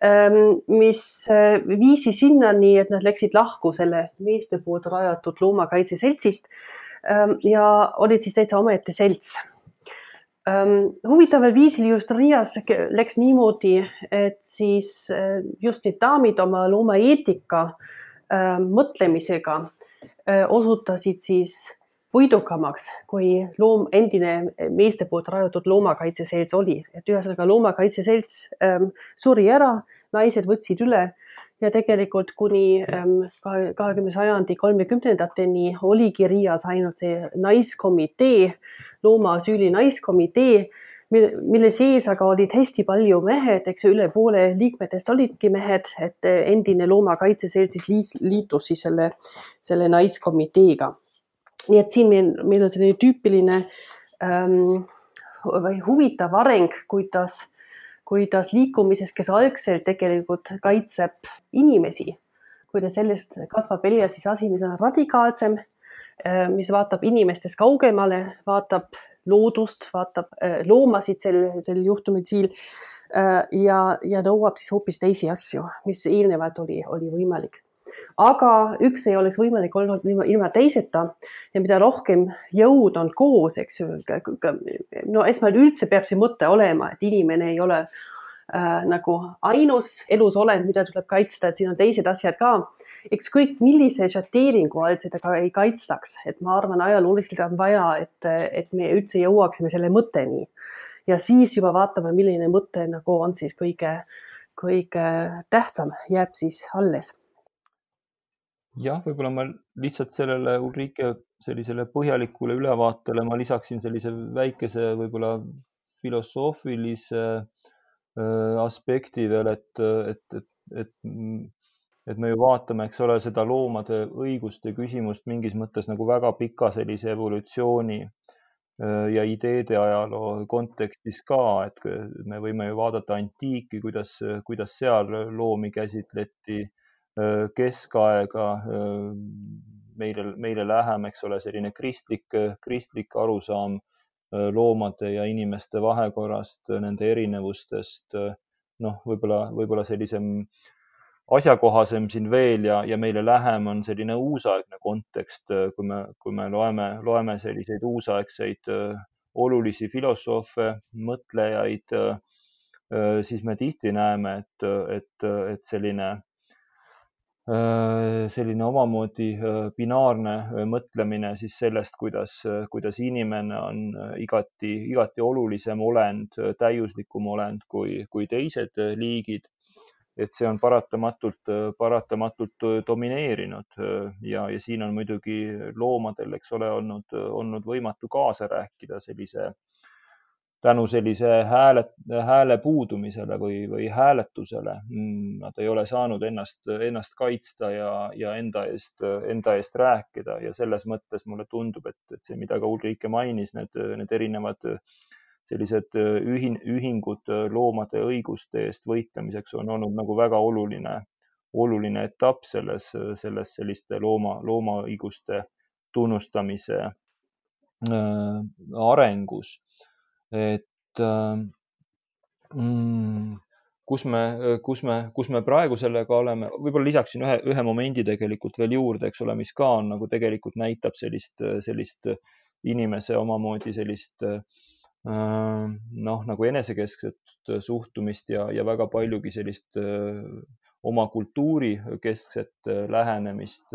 Ähm, mis äh, viisi sinnani, et nad läksid lahku selle meeste poolt rajatud loomakaitseseltsist ähm, ja olid siis täitsa omaette selts. Ähm, huvitaval viisil just Riias läks niimoodi, et siis äh, just need daamid oma loomaeetika mõtlemisega äh, osutasid siis võidukamaks, kui loom, endine meeste poolt rajatud loomakaitseselts oli, et ühesõnaga loomakaitseselts ähm, suri ära, naised võtsid üle ja tegelikult kuni ähm, kahekümne sajandi kolmekümnendateni oligi Riias ainult see naiskomitee, loomaasüüli naiskomitee, mille sees aga olid hästi palju mehed, eks ju, üle poole liikmetest olidki mehed, et endine loomakaitseselts siis liitus siis selle, selle naiskomiteega nii et siin meil, meil on selline tüüpiline ähm, või huvitav areng, kuidas, kuidas liikumises, kes algselt tegelikult kaitseb inimesi, kui ta sellest kasvab välja siis asi, mis on radikaalsem, mis vaatab inimestest kaugemale, vaatab loodust, vaatab loomasid sel, sel juhtumil siin ja, ja nõuab siis hoopis teisi asju, mis eelnevalt oli, oli võimalik aga üks ei oleks võimalik olnud ilma, teiseta ja mida rohkem jõud on koos, eks ju. no esmalt üldse peab see mõte olema, et inimene ei ole äh, nagu ainus elusolend, mida tuleb kaitsta, et siin on teised asjad ka. ükskõik millise šateeringu all seda ka ei kaitstaks, et ma arvan, ajalooliselt on vaja, et, et me üldse jõuaksime selle mõtteni ja siis juba vaatame, milline mõte nagu on siis kõige, kõige tähtsam, jääb siis alles jah, võib-olla ma lihtsalt sellele Ulrike sellisele põhjalikule ülevaatele ma lisaksin sellise väikese võib-olla filosoofilise aspekti veel, et, et, et, et, et me ju vaatame, eks ole, seda loomade õiguste küsimust mingis mõttes nagu väga pika sellise evolutsiooni ja ideede ajaloo kontekstis ka, et me võime ju vaadata antiiki, kuidas, kuidas seal loomi käsitleti keskaega meile, meile lähem, eks ole, selline kristlik, kristlik arusaam loomade ja inimeste vahekorrast, nende erinevustest. noh, võib-olla, võib-olla sellisem asjakohasem siin veel ja, ja meile lähem on selline uusaegne kontekst, kui me, kui me loeme, loeme selliseid uusaegseid olulisi filosoofe, mõtlejaid, siis me tihti näeme, et, et, et selline Äh, selline omamoodi äh, binaarne äh, mõtlemine siis sellest, kuidas, kuidas inimene on igati, igati olulisem olend, täiuslikum olend kui, kui teised liigid. et see on paratamatult, paratamatult domineerinud ja, ja siin on muidugi loomadel, eks ole, olnud, olnud võimatu kaasa rääkida sellise äh, tänu sellise hääle, hääle puudumisele või, või hääletusele. Mm, nad ei ole saanud ennast, ennast kaitsta ja, ja enda eest, enda eest rääkida ja selles mõttes mulle tundub, et, et see, mida ka Ulrike mainis, need, need erinevad sellised ühin, ühingud loomade õiguste eest võitlemiseks on olnud nagu väga oluline, oluline etapp selles, selles selliste looma, loomaõiguste tunnustamise äh, arengus et ähm, mm, kus me, kus me, kus me praegu sellega oleme, võib-olla lisaksin ühe, ühe momendi tegelikult veel juurde, eks ole, mis ka on nagu tegelikult näitab sellist, sellist inimese omamoodi sellist äh, noh, nagu enesekeskset suhtumist ja, ja väga paljugi sellist äh, oma kultuuri keskset lähenemist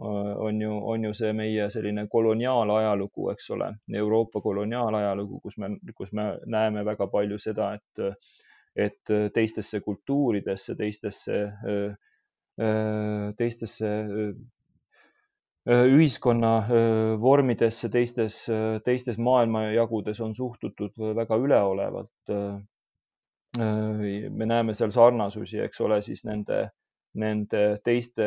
on ju, on ju see meie selline koloniaalajalugu, eks ole, Euroopa koloniaalajalugu, kus me, kus me näeme väga palju seda, et, et teistesse kultuuridesse, teistesse, teistesse ühiskonna vormidesse, teistes, teistes maailmajagudes on suhtutud väga üleolevalt. me näeme seal sarnasusi, eks ole, siis nende nende teiste,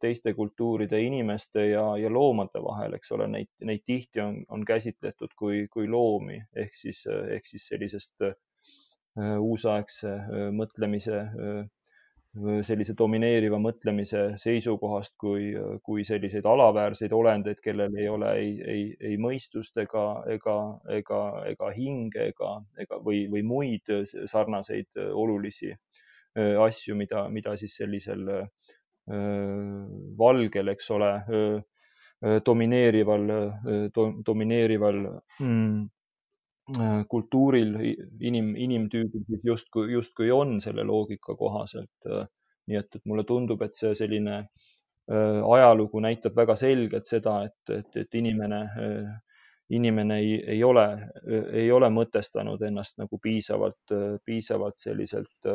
teiste kultuuride inimeste ja, ja loomade vahel, eks ole, neid, neid tihti on, on käsitletud kui, kui loomi ehk siis, ehk siis sellisest äh, uusaegse äh, mõtlemise, äh, sellise domineeriva mõtlemise seisukohast kui, kui selliseid alaväärseid olendeid, kellel ei ole ei, ei, ei mõistust ega, ega, ega, ega hinge ega, ega või, või muid sarnaseid olulisi asju, mida, mida siis sellisel äh, valgel, eks ole, äh, domineerival, domineerival mm, kultuuril inim, inimtüübil siis justkui, justkui on selle loogika kohaselt. nii et, et mulle tundub, et see selline ajalugu näitab väga selgelt seda, et, et, et inimene, inimene ei, ei ole, ei ole mõtestanud ennast nagu piisavalt, piisavalt selliselt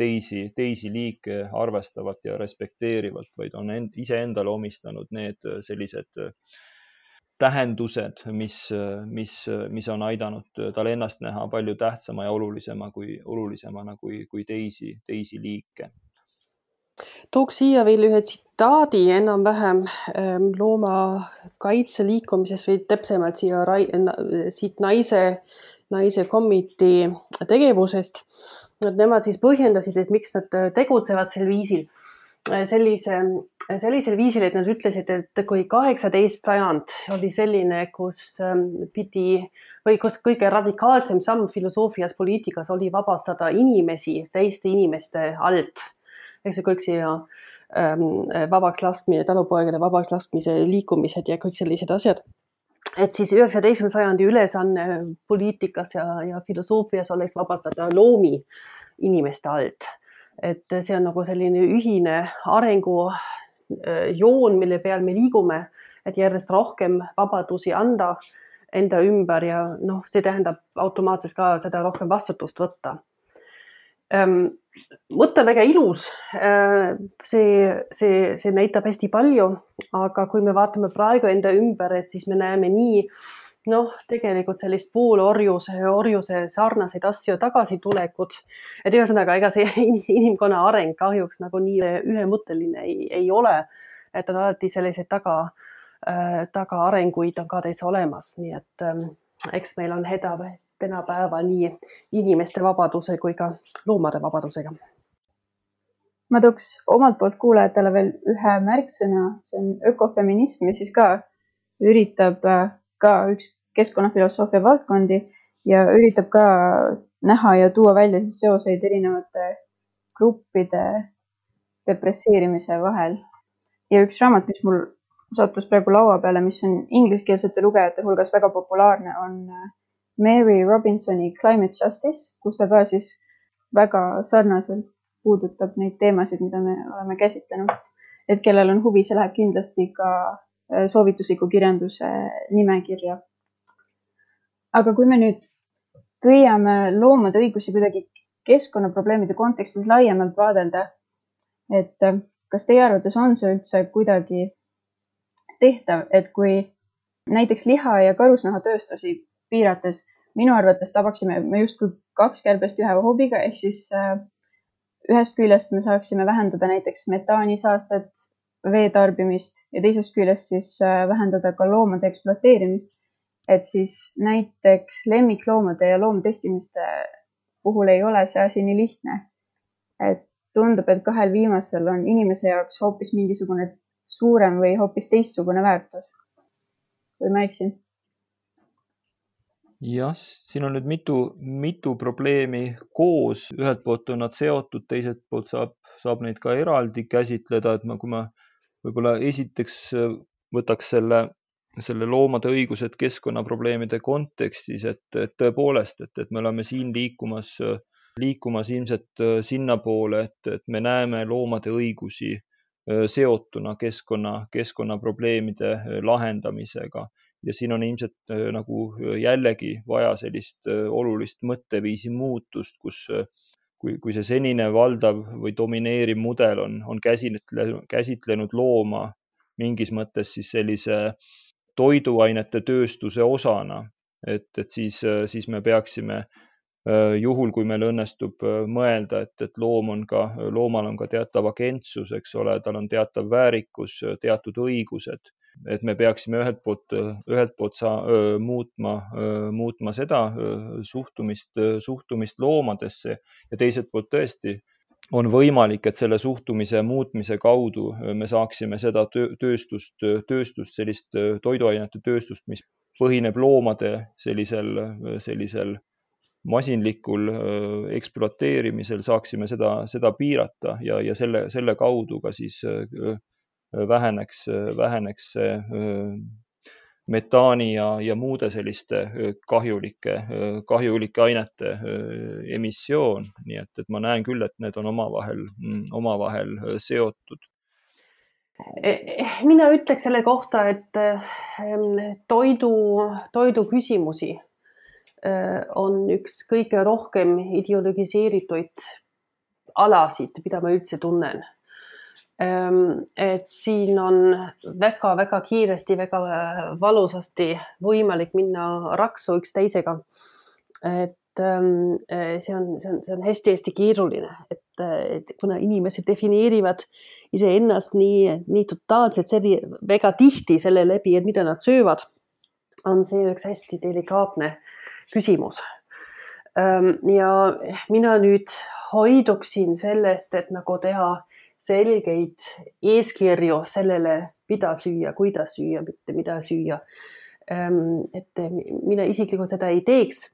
teisi, teisi liike arvestavalt ja respekteerivalt, vaid on end, iseendale omistanud need äh, sellised äh, tähendused, mis, äh, mis, mis on aidanud tal ennast näha palju tähtsama ja olulisema kui, olulisemana kui, kui teisi, teisi liike. tooks siia veel ühe tsitaadi enam-vähem ähm, loomakaitse liikumisest või täpsemalt siia siit naise, naise komitee tegevusest nemad siis põhjendasid, et miks nad tegutsevad sel viisil sellise, sellisel viisil, et nad ütlesid, et kui kaheksateist sajand oli selline, kus ähm, pidi või kus kõige radikaalsem samm filosoofias, poliitikas oli vabastada inimesi teiste inimeste alt. eks see kõik siia ähm, vabaks laskmine, talupoegade vabaks laskmise liikumised ja kõik sellised asjad. Et siis üheksateistkümnenda sajandi ülesanne poliitikas ja, ja filosoofias oleks vabastada loomi inimeste alt et see on nagu selline ühine arengujoon, mille peal me liigume, et järjest rohkem vabadusi anda enda ümber ja noh, see tähendab automaatselt ka seda rohkem vastutust võtta. Mõte väga ilus. see, see, see näitab hästi palju, aga kui me vaatame praegu enda ümber, et siis me näeme nii noh, tegelikult sellist poolorjuse, orjuse sarnaseid asju tagasitulekut. et ühesõnaga, ega see inimkonna areng kahjuks nagu nii ühemõtteline ei, ei ole. et on alati selliseid taga äh,, tagaarenguid on ka täitsa olemas, nii et ähm, eks meil on häda tänapäeval nii inimeste vabaduse kui ka loomade vabadusega. ma tooks omalt poolt kuulajatele veel ühe märksõna, see on ökofeminism, mis siis ka üritab äh, ka üks keskkonnafilosoofia valdkondi ja üritab ka näha ja tuua välja siis seoseid erinevate gruppide depresseerimise vahel. ja üks raamat, mis mul sattus praegu laua peale, mis on ingliskeelsete lugejate hulgas väga populaarne, on äh, Mary Robinsoni Climate Justice, kus ta ka siis väga sarnaselt puudutab neid teemasid, mida me oleme käsitlenud. et kellel on huvi, see läheb kindlasti ka Äh, soovitusliku kirjanduse nimekirja. aga kui me nüüd püüame loomade õigusi kuidagi keskkonnaprobleemide kontekstis laiemalt vaadelda, et äh, kas teie arvates on see üldse kuidagi tehtav, et kui näiteks liha ja karusnahatööstusi piirates minu arvates tabaksime me justkui kaks kärbest ühe hoobiga, ehk siis äh, ühest küljest me saaksime vähendada näiteks metaanisaastet vee tarbimist ja teisest küljest siis äh, vähendada ka loomade ekspluateerimist. et siis näiteks lemmikloomade ja loomatestimiste puhul ei ole see asi nii lihtne. et tundub, et kahel viimasel on inimese jaoks hoopis mingisugune suurem või hoopis teistsugune väärtus. või ma eksin? Jah, siin on nüüd mitu, mitu probleemi koos, ühelt poolt on nad seotud, teiselt poolt saab, saab neid ka eraldi käsitleda, et ma, kui ma võib-olla esiteks äh, võtaks selle, selle loomade õigused keskkonnaprobleemide kontekstis, et, et tõepoolest, et, et me oleme siin liikumas, liikumas ilmselt äh, sinnapoole, et, et me näeme loomade õigusi äh, seotuna keskkonna, keskkonnaprobleemide lahendamisega ja siin on ilmselt nagu jällegi vaja sellist olulist mõtteviisi muutust, kus kui, kui see senine valdav või domineeriv mudel on, on käsitlenud, käsitlenud looma mingis mõttes siis sellise toiduainete tööstuse osana, et, et siis, siis me peaksime juhul, kui meil õnnestub mõelda, et, et loom on ka, loomal on ka teatav agentsus, eks ole, tal on teatav väärikus, teatud õigused et me peaksime ühelt poolt, ühelt poolt saa-, muutma, muutma seda suhtumist, suhtumist loomadesse ja teiselt poolt tõesti on võimalik, et selle suhtumise muutmise kaudu me saaksime seda tööstust, tööstust, sellist toiduainete tööstust, mis põhineb loomade sellisel, sellisel masinlikul ekspluateerimisel, saaksime seda, seda piirata ja, ja selle, selle kaudu ka siis väheneks, väheneks metaani ja, ja muude selliste kahjulike, kahjulike ainete emissioon, nii et, et ma näen küll, et need on omavahel, omavahel seotud. mina ütleks selle kohta, et toidu, toidu küsimusi on üks kõige rohkem ideologiseerituid alasid, mida ma üldse tunnen et siin on väga-väga kiiresti, väga valusasti võimalik minna raksu üksteisega. et ehm, see on, see on, see on hästi-hästi keeruline, et, et kuna inimesed defineerivad iseennast nii, nii totaalselt, väga tihti selle läbi, et mida nad söövad, on see üks hästi delikaatne küsimus Ähm, ja mina nüüd hoiduksin sellest, et nagu teha selgeid eeskirju sellele, mida süüa, kuidas süüa, mitte mida süüa. Ähm, et mina isiklikult seda ei teeks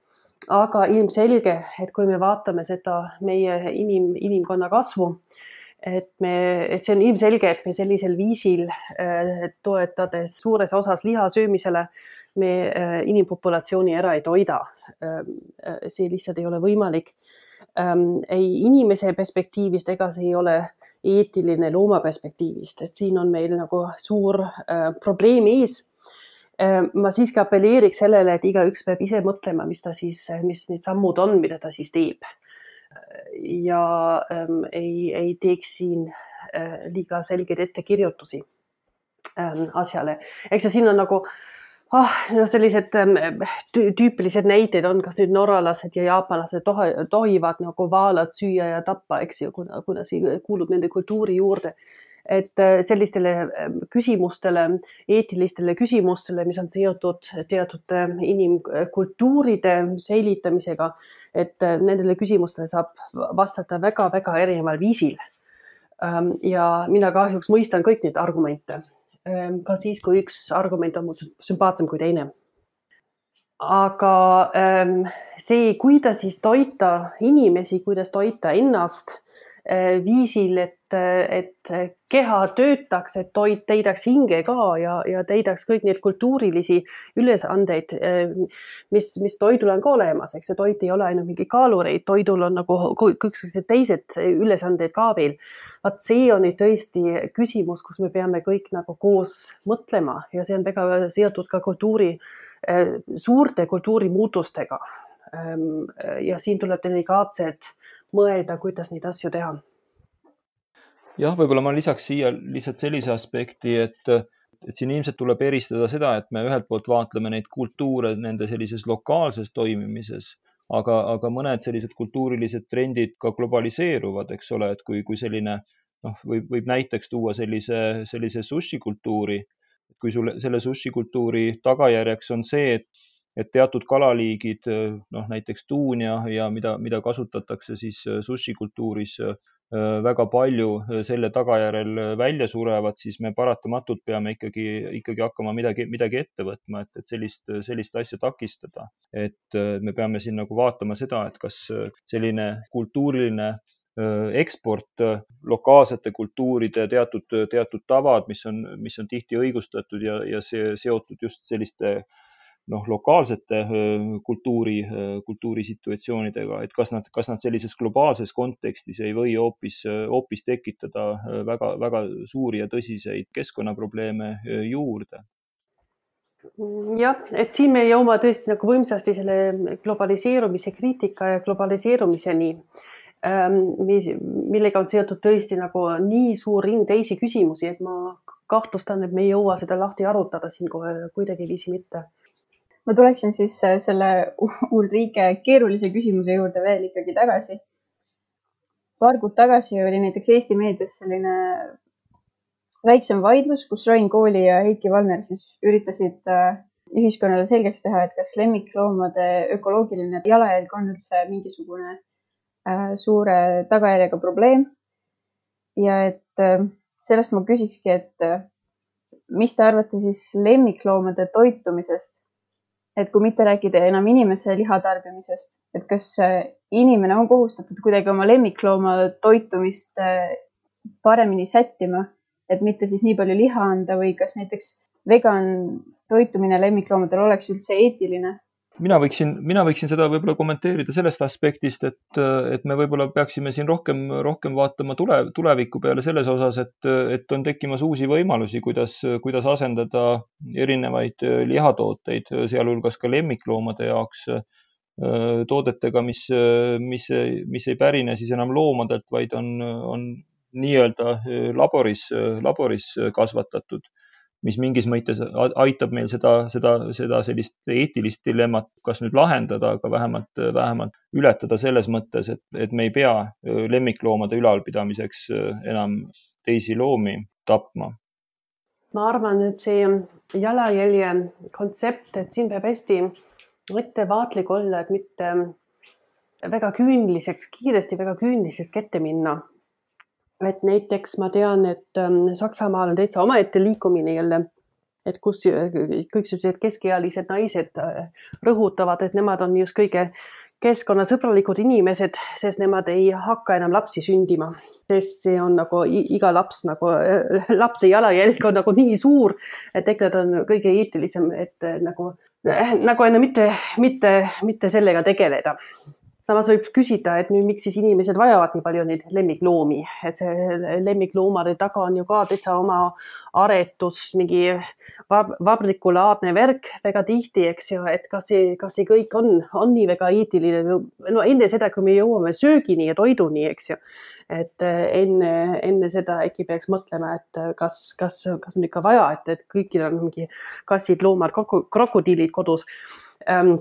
aga ilmselge, et kui me vaatame seda meie inim, inimkonna kasvu, et me, et see on ilmselge, et me sellisel viisil äh, toetades suures osas liha söömisele, me äh, inimpopulatsiooni ära ei toida ähm, äh,. see lihtsalt ei ole võimalik ähm,. ei inimese perspektiivist ega see ei ole eetiline looma perspektiivist, et siin on meil nagu suur äh, probleem ees Ehm, ma siiski apelleeriks sellele, et igaüks peab ise mõtlema, mis ta siis, mis need sammud on, mida ta siis teeb. ja ähm, ei, ei teeks siin äh, liiga selgeid ettekirjutusi ähm, asjale. eks see siin on nagu ah, no sellised ähm, tüüpilised näited on, kas nüüd norralased ja jaapanlased tohivad nagu vaalat süüa ja tappa, eks ju, kuna, kuna see kuulub nende kultuuri juurde et äh, sellistele ähm, küsimustele, eetilistele küsimustele, mis on seotud teatud äh, inimkultuuride säilitamisega, et äh, nendele küsimustele saab vastata väga-väga erineval viisil. Ähm, ja mina kahjuks mõistan kõik neid argumente, ähm, ka siis, kui üks argument on mul sümpaatsem kui teine. Aga see, kuidas siis toita inimesi, kuidas toita ennast viisil, et, et keha töötaks, et toit täidaks hinge ka ja, ja täidaks kõik neid kultuurilisi ülesandeid, äh, mis, mis toidul on ka olemas, eks see toit ei ole ainult mingi kaalureid, toidul on nagu kõiksugused teised ülesanded ka veel. vaat see on nüüd tõesti küsimus, kus me peame kõik nagu koos mõtlema ja see on väga seotud ka kultuuri, äh, suurte kultuurimuutustega. Ähm, ja siin tuleb delikaatsed mõelda, kuidas neid asju teha. jah, võib-olla ma lisaks siia lihtsalt sellise aspekti, et, et siin ilmselt tuleb eristada seda, et me ühelt poolt vaatleme neid kultuure nende sellises lokaalses toimimises, aga, aga mõned sellised kultuurilised trendid ka globaliseeruvad, eks ole, et kui, kui selline noh, võib, võib näiteks tuua sellise, sellise sushi kultuuri. kui sul selle sushi kultuuri tagajärjeks on see, et et teatud kalaliigid, noh näiteks tuun ja, ja mida, mida kasutatakse siis äh, sushi kultuuris äh, väga palju selle tagajärjel välja surevad, siis me paratamatult peame ikkagi, ikkagi hakkama midagi, midagi ette võtma, et, et sellist, sellist asja takistada. et äh, me peame siin nagu vaatama seda, et kas selline kultuuriline eksport, lokaalsete kultuuride teatud, teatud tavad, mis on, mis on tihti õigustatud ja, ja see seotud just selliste äh, noh, lokaalsete kultuuri, kultuurisituatsioonidega, et kas nad, kas nad sellises globaalses kontekstis ei või hoopis, hoopis tekitada väga-väga suuri ja tõsiseid keskkonnaprobleeme juurde? Jah, et siin me jõuame tõesti nagu võimsasti selle globaliseerumise kriitika ja globaliseerumiseni, mis, millega on seotud tõesti nagu nii suur ring teisi küsimusi, et ma kahtlustan, et me ei jõua seda lahti arutada siin kohe kuidagiviisi mitte ma tuleksin siis äh, selle Ulrike keerulise küsimuse juurde veel ikkagi tagasi. paar kuud tagasi oli näiteks Eesti meedias selline väiksem vaidlus, kus Rain Kooli ja Heiki Valner siis üritasid äh, ühiskonnale selgeks teha, et kas lemmikloomade ökoloogiline jalajälg on üldse mingisugune äh, suure tagajärjega probleem. ja et sellest ma küsikski, et mis te arvate siis lemmikloomade toitumisest et kui mitte rääkida enam inimese liha tarbimisest, et kas äh, inimene on kohustatud kuidagi oma lemmiklooma toitumist äh, paremini sättima, et mitte siis nii palju liha anda või kas näiteks vegan toitumine lemmikloomadel oleks üldse eetiline mina võiksin, mina võiksin seda võib-olla kommenteerida sellest aspektist, et, et me võib-olla peaksime siin rohkem, rohkem vaatama tule, tuleviku peale selles osas, et, et on tekkimas uusi võimalusi, kuidas, kuidas asendada erinevaid lihatooteid, sealhulgas ka lemmikloomade jaoks toodetega, mis, mis, mis ei pärine siis enam loomadelt, vaid on, on nii-öelda laboris, laboris kasvatatud mis mingis mõttes aitab meil seda, seda, seda sellist eetilist dilemmat kas nüüd lahendada, aga vähemalt, vähemalt ületada selles mõttes, et, et me ei pea lemmikloomade ülalpidamiseks enam teisi loomi tapma. ma arvan, et see jalajälje kontsept, et siin peab hästi ettevaatlik olla, et mitte väga küüniliseks, kiiresti väga küüniliseks ette minna. Et näiteks ma tean, et ähm, Saksamaal on täitsa omaette liikumine jälle, et kus kõik sellised keskealised naised äh, rõhutavad, et nemad on just kõige keskkonnasõbralikud inimesed, sest nemad ei hakka enam lapsi sündima, sest see on nagu iga laps nagu, lapse jalajälg on nagu nii suur, et EKRE on kõige eetilisem, et nagu, nagu enne mitte, mitte, mitte sellega tegeleda samas võib küsida, et nüüd miks siis inimesed vajavad nii palju neid lemmikloomi, et see lemmikloomade taga on ju ka täitsa oma aretus, mingi vab vabrikulaadne värk väga tihti, eks ju, et kas see, kas see kõik on, on nii väga eetiline, no enne seda, kui me jõuame söögini ja toiduni, eks ju. et enne, enne seda äkki peaks mõtlema, et kas, kas, kas on ikka vaja, et, et kõikidel on mingi kassid, loomad, krokodiilid kodus ähm,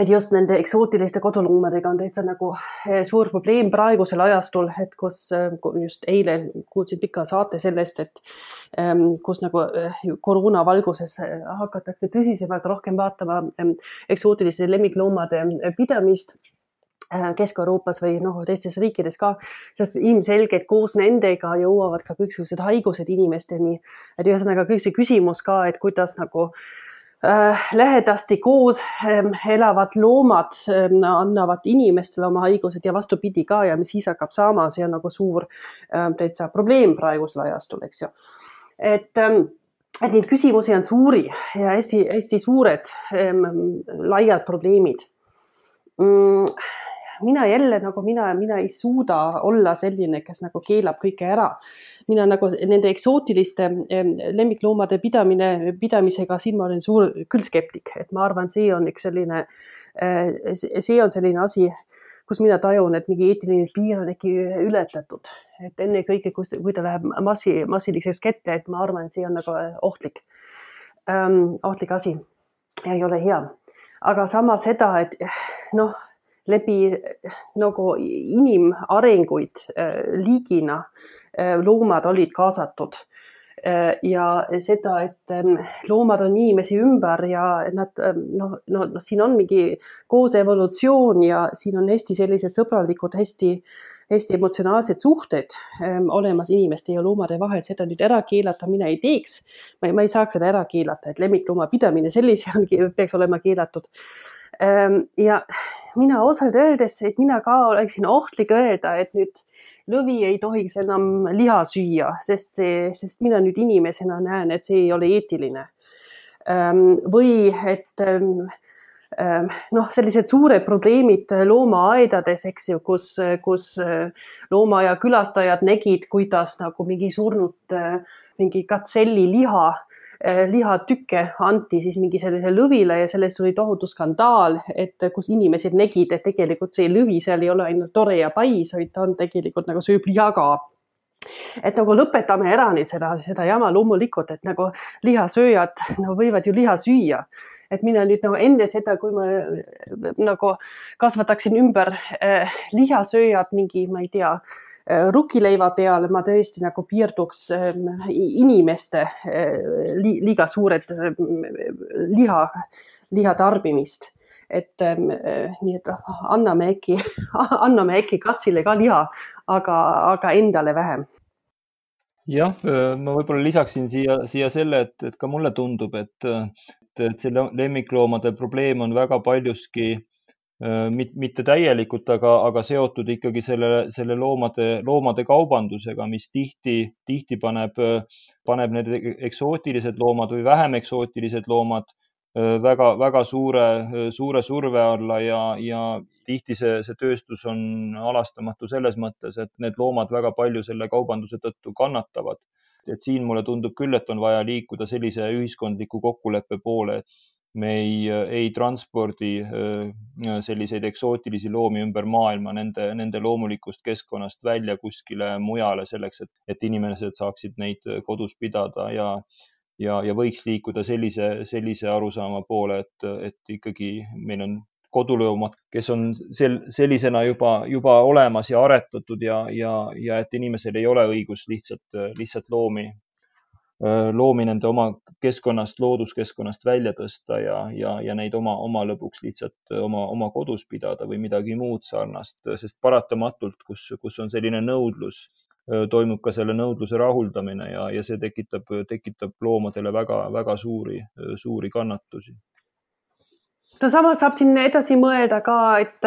et just nende eksootiliste koduloomadega on täitsa nagu eh, suur probleem praegusel ajastul, et kus eh, just eile kuulsin pika saate sellest, et ehm, kus nagu eh, koroona valguses hakatakse tõsisemalt rohkem vaatama ehm, eksootiliste lemmikloomade pidamist Kesk-Euroopas või noh, teistes riikides ka, sest ilmselgelt koos nendega jõuavad ka kõiksugused haigused inimesteni. et ühesõnaga kõik see küsimus ka, et kuidas nagu äh, lähedasti koos ähm, elavad loomad ähm, annavad inimestele oma haigused ja vastupidi ka ja mis siis hakkab saama, see on nagu suur ähm, täitsa probleem praegusel ajastul, eks ju. et, et neid küsimusi on suuri ja hästi-hästi suured laiad probleemid mm mina jälle nagu mina, mina ei suuda olla selline, kes nagu keelab kõike ära. mina nagu nende eksootiliste lemmikloomade pidamine, pidamisega, siin ma olen suur küll skeptik, et ma arvan, see on üks selline, eh, see on selline asi, kus mina tajun, et mingi eetiline piir on äkki ületatud, et ennekõike, kui, kui ta läheb massi, massiliseks kätte, et ma arvan, et see on nagu ohtlik ähm,, ohtlik asi ja ei ole hea. aga samas seda, et noh läbi nagu inimarenguid äh, liigina äh, loomad olid kaasatud. Ja seda, et loomad on inimesi ümber ja nad noh, no, no siin on mingi koos evolutsioon ja siin on hästi sellised sõbralikud, hästi, hästi emotsionaalsed suhted ähm, olemas inimeste ja loomade vahel, seda nüüd ära keelata mina ei teeks. ma ei, ma ei saaks seda ära keelata, et lemmiklooma pidamine sellise ongi, peaks olema keelatud. Ja mina ausalt öeldes, et mina ka oleksin ohtlik öelda, et nüüd lõvi ei tohiks enam liha süüa, sest see, sest mina nüüd inimesena näen, et see ei ole eetiline. Ehm, või et ehm, noh, sellised suured probleemid loomaaedades, eks ju, kus, kus loomaaia külastajad nägid, kuidas nagu mingi surnud mingi katselli liha Eh, lihatükke anti siis mingi sellise lõvile ja sellest tuli tohutu skandaal, et kus inimesed nägid, et tegelikult see lõvi seal ei ole ainult tore ja pais, vaid ta on tegelikult nagu sööb ka et nagu lõpetame ära nüüd seda, seda jama loomulikult, et nagu lihasööjad no, võivad ju liha süüa. et mina nüüd nagu enne seda, kui ma nagu kasvataksin ümber äh, lihasööjad mingi, ma ei tea äh,, Äh, rukileiva peal ma tõesti nagu piirduks ähm, inimeste äh, liiga suured ähm, liha, liha tarbimist. et ähm, äh, nii, et anname äkki, anname äkki kassile ka liha, aga, aga endale vähem jah, ma võib-olla lisaksin siia, siia selle, et, et ka mulle tundub, et, et see lemmikloomade probleem on väga paljuski Äh, mitte täielikult, aga, aga seotud ikkagi selle, selle loomade, loomade kaubandusega, mis tihti, tihti paneb, paneb need eksootilised loomad või vähem eksootilised loomad äh, väga, väga suure, suure surve alla ja, ja tihti see, see tööstus on halastamatu selles mõttes, et need loomad väga palju selle kaubanduse tõttu kannatavad. et siin mulle tundub küll, et on vaja liikuda sellise ühiskondliku kokkuleppe poole, me ei, ei transpordi äh, selliseid eksootilisi loomi ümber maailma nende, nende loomulikust keskkonnast välja kuskile mujale selleks, et, et inimesed saaksid neid kodus pidada ja, ja, ja võiks liikuda sellise, sellise arusaama poole, et, et ikkagi meil on koduloomad, kes on sel, sellisena juba, juba olemas ja aretatud ja, ja, ja et inimesel ei ole õigust lihtsalt, lihtsalt loomi loomi nende oma keskkonnast, looduskeskkonnast välja tõsta ja, ja, ja neid oma, oma lõbuks lihtsalt oma, oma kodus pidada või midagi muud sarnast, sest paratamatult, kus, kus on selline nõudlus, toimub ka selle nõudluse rahuldamine ja, ja see tekitab, tekitab loomadele väga-väga suuri, suuri kannatusi. No samas saab siin edasi mõelda ka, et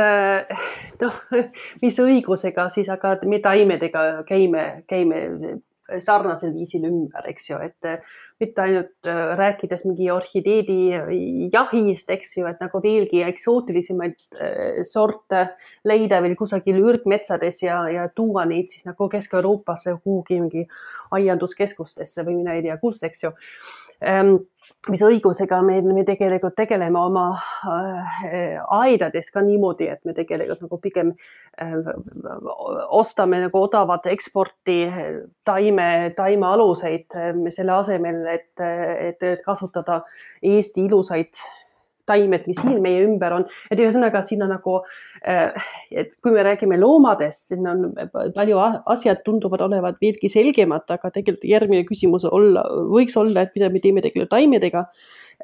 noh, mis õigusega siis aga me taimedega käime, käime sarnasel viisil ümber, eks ju, et äh, mitte ainult äh, rääkides mingi orhideedi jahist, eks ju, et nagu veelgi eksootilisemaid äh, sorte leida veel kusagil ürgmetsades ja, ja tuua neid siis nagu Kesk-Euroopasse kuhugi mingi aianduskeskustesse või mina ei tea kus, eks ju mis õigusega me, me tegelikult tegeleme oma äh, aedades ka niimoodi, et me tegelikult nagu pigem äh, ostame nagu odavat eksporti taime, taimealuseid selle asemel, et, et, et kasutada Eesti ilusaid taimed, mis siin meie ümber on, et ühesõnaga siin on nagu, äh, et kui me räägime loomadest, siin on palju asjad tunduvad olevat veelgi selgemad, aga tegelikult järgmine küsimus olla, võiks olla, et mida me teeme tegelikult taimedega,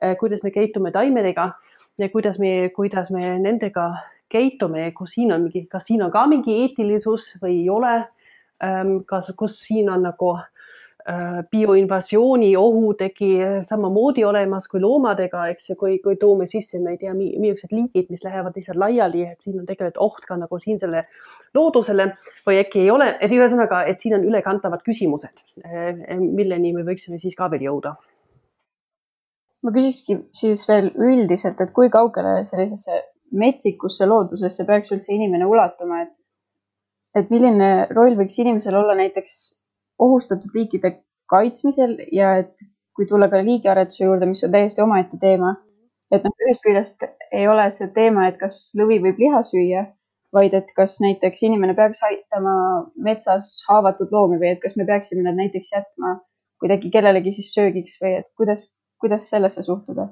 äh, kuidas me käitume taimedega ja kuidas me, kuidas me nendega käitume, kus siin on mingi, kas siin on ka mingi eetilisus või ei ole. Ähm, kas, kus siin on nagu äh, Äh, bioinvasiooni ohutegi samamoodi olemas kui loomadega, eks ju, kui, kui toome sisse, ma ei tea, millised liigid, mis lähevad lihtsalt laiali, et siin on tegelikult oht ka nagu siinsele loodusele või äkki ei ole, et ühesõnaga, et siin on ülekantavad küsimused, äh, milleni me võiksime siis ka veel jõuda. ma küsikski siis veel üldiselt, et kui kaugele sellisesse metsikusse loodusesse peaks üldse inimene ulatuma, et et milline roll võiks inimesel olla näiteks ohustatud liikide kaitsmisel ja et kui tulla ka liigiaretuse juurde, mis on täiesti omaette teema, et noh, ühest küljest ei ole see teema, et kas lõvi võib liha süüa, vaid et kas näiteks inimene peaks aitama metsas haavatud loomi või et kas me peaksime nad näiteks jätma kuidagi kellelegi siis söögiks või et kuidas, kuidas sellesse suhtuda?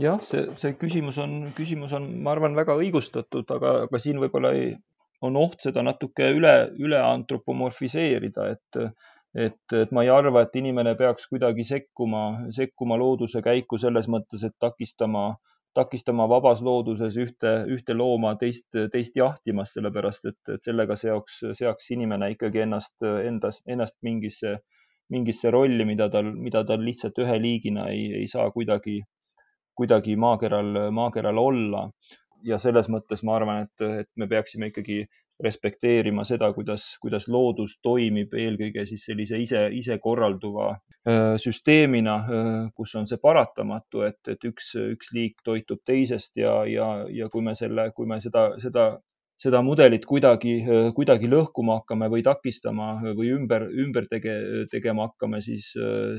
jah, see, see küsimus on, küsimus on, ma arvan, väga õigustatud, aga, aga siin võib-olla ei, on oht seda natuke üle, üle antropomorfiseerida, et, et, et ma ei arva, et inimene peaks kuidagi sekkuma, sekkuma looduse käiku selles mõttes, et takistama, takistama vabas looduses ühte, ühte looma teist, teist jahtimast, sellepärast et, et sellega seoks, seaks inimene ikkagi ennast, endas, ennast mingisse, mingisse rolli, mida tal, mida tal lihtsalt ühe liigina ei, ei saa kuidagi, kuidagi maakeral, maakeral olla ja selles mõttes ma arvan, et, et me peaksime ikkagi respekteerima seda, kuidas, kuidas loodus toimib eelkõige siis sellise ise, isekorralduva süsteemina, kus on see paratamatu, et, et üks, üks liik toitub teisest ja, ja, ja kui me selle, kui me seda, seda seda mudelit kuidagi, kuidagi lõhkuma hakkame või takistama või ümber, ümber tege, tegema hakkame, siis,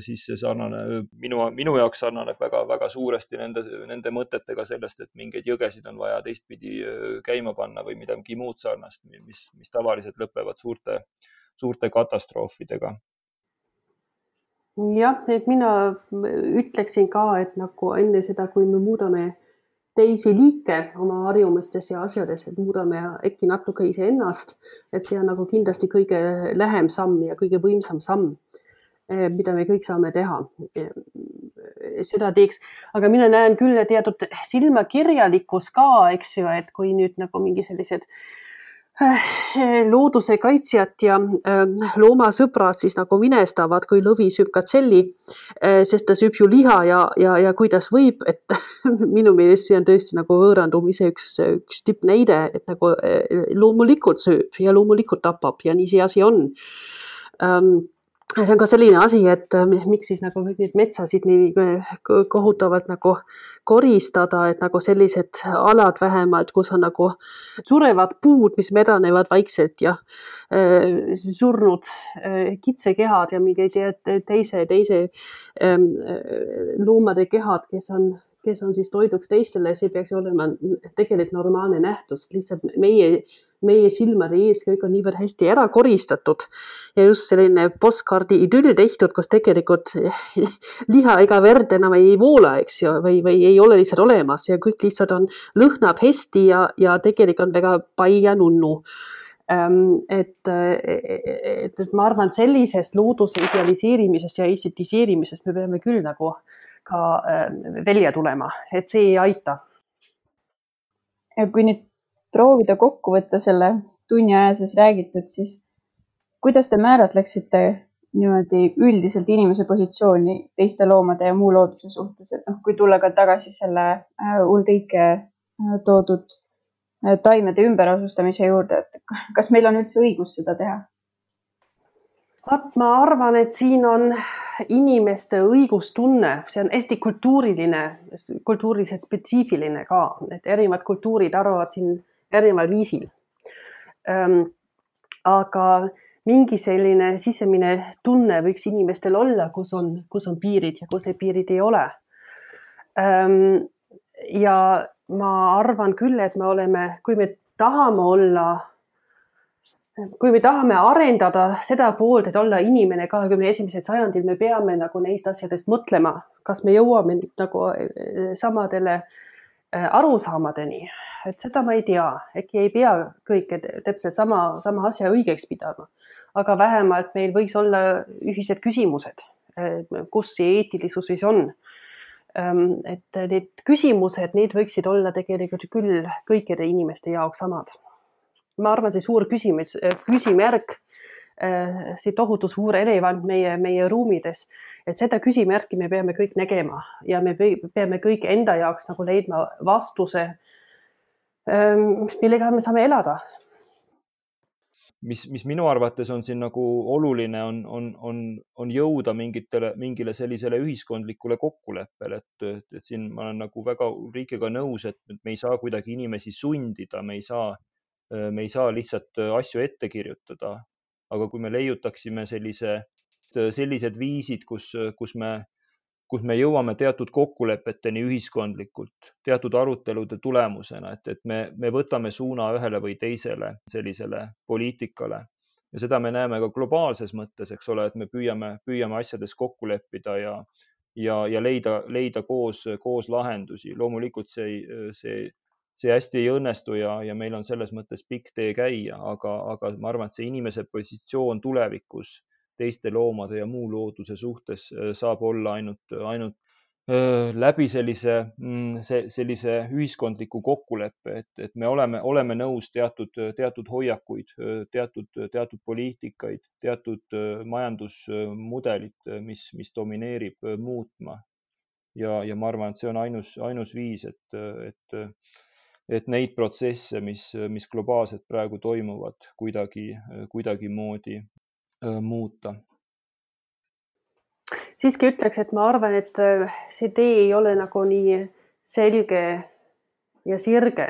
siis see sarnane, minu, minu jaoks sarnaneb väga-väga suuresti nende, nende mõtetega sellest, et mingeid jõgesid on vaja teistpidi käima panna või midagi muud sarnast, mis, mis tavaliselt lõpevad suurte, suurte katastroofidega. Jah, et mina ütleksin ka, et nagu enne seda, kui me muudame teisi liike oma harjumustes ja asjades, et muudame äkki natuke iseennast, et see on nagu kindlasti kõige lähem samm ja kõige võimsam samm, eh, mida me kõik saame teha. Eh, seda teeks, aga mina näen küll teatud silmakirjalikkus ka, eks ju, et kui nüüd nagu mingi sellised äh, looduse kaitsjad ja äh, loomasõbrad siis nagu minestavad, kui lõvi sööb katselli, äh, sest ta sööb ju liha ja, ja, ja kuidas võib, et minu meelest see on tõesti nagu võõrandumise üks, üks tippnäide, et nagu loomulikult sööb ja loomulikult tapab ja nii see asi on. Ähm, see on ka selline asi, et äh, miks siis nagu kõik neid metsasid nii äh, kohutavalt nagu koristada, et nagu sellised alad vähemalt, kus on nagu surevad puud, mis medanevad vaikselt ja äh, surnud äh, kitsekehad ja mingeid teise, teise ähm, äh, loomade kehad, kes on kes on siis toiduks teistele, see peaks olema tegelikult normaalne nähtus, lihtsalt meie meie silmade ees kõik on niivõrd hästi ära koristatud. Ja just selline postkaardi idüll tehtud, kus tegelikult liha ega verd enam ei voola, eks ju, või, või ei ole lihtsalt olemas. Ja kõik lihtsalt on, lõhnab hästi ja, ja tegelikult on väga pai ja nunnu. Ähm, et, et, et ma arvan, sellisest looduse idealiseerimisest ja estetiseerimisest me peame küll nagu ka ähm, välja tulema, et see ei aita. kui nüüd proovida kokku võtta selle tunni aja sees räägitud, siis kuidas te määratleksite niimoodi üldiselt inimese positsiooni teiste loomade ja muu looduse suhtes, et noh, kui tulla ka tagasi selle äh, Ulrike äh, toodud Äh, taimede ümberasustamise juurde, et kas meil on üldse õigus seda teha? vot ma arvan, et siin on inimeste õigustunne, see on hästi kultuuriline, kultuuriliselt spetsiifiline ka, et erinevad kultuurid arvavad siin erineval viisil. Aga mingi selline sisemine tunne võiks inimestel olla, kus on, kus on piirid ja kus need piirid ei ole. Ja ma arvan küll, et me oleme, kui me tahame olla, kui me tahame arendada seda poolt, et olla inimene kahekümne esimesel sajandil, me peame nagu neist asjadest mõtlema, kas me jõuame nagu eh, samadele eh, arusaamadeni, et seda ma ei tea, äkki ei pea kõike täpselt sama, sama asja õigeks pidama, aga vähemalt meil võiks olla ühised küsimused, kus see eetilisus siis on. Ehm, et need küsimused, need võiksid olla tegelikult küll kõikide inimeste jaoks samad. ma arvan, see suur küsimus, küsimärk, eh, see tohutu suur elevant meie, meie ruumides, et seda küsimärki me peame kõik nägema ja me peame kõik enda jaoks nagu leidma vastuse, millega me saame elada mis, mis minu arvates on siin nagu oluline, on, on, on, on jõuda mingitele, mingile sellisele ühiskondlikule kokkuleppele, et, et siin ma olen nagu väga Ulrikega nõus, et me ei saa kuidagi inimesi sundida, me ei saa, me ei saa lihtsalt asju ette kirjutada. aga kui me leiutaksime sellise, sellised viisid, kus, kus me kus me jõuame teatud kokkulepeteni ühiskondlikult, teatud arutelude tulemusena, et, et me, me võtame suuna ühele või teisele sellisele poliitikale ja seda me näeme ka globaalses mõttes, eks ole, et me püüame, püüame asjades kokku leppida ja, ja, ja leida, leida koos, koos lahendusi. loomulikult see, see, see hästi ei õnnestu ja, ja meil on selles mõttes pikk tee käia, aga, aga ma arvan, et see inimese positsioon tulevikus teiste loomade ja muu looduse suhtes äh, saab olla ainult, ainult äh, läbi sellise, mm, sellise ühiskondliku kokkuleppe, et, et me oleme, oleme nõus teatud, teatud hoiakuid, teatud, teatud poliitikaid, teatud majandusmudelit, mis, mis domineerib, muutma. ja, ja ma arvan, et see on ainus, ainus viis, et, et, et neid protsesse, mis, mis globaalselt praegu toimuvad, kuidagi, kuidagimoodi muuta? siiski ütleks, et ma arvan, et see tee ei ole nagu nii selge ja sirge,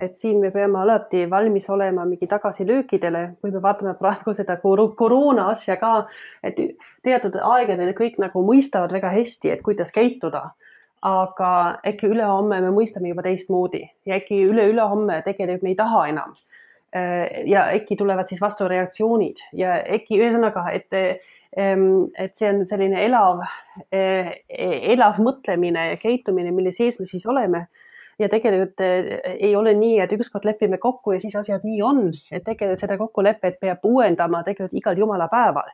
et siin me peame alati valmis olema mingi tagasilöökidele, kui me vaatame praegu seda koroona asja ka, et teatud aegadel kõik nagu mõistavad väga hästi, et kuidas käituda. aga äkki ülehomme me mõistame juba teistmoodi ja äkki üle-ülehomme tegelikult me ei taha enam Äh, ja äkki tulevad siis vastureaktsioonid ja äkki ühesõnaga, et, et see on selline elav, äh, elav mõtlemine ja käitumine, mille sees me siis oleme. ja tegelikult äh, ei ole nii, et ükskord lepime kokku ja siis asjad nii on, et tegelikult seda kokkulepet peab uuendama tegelikult igal jumala päeval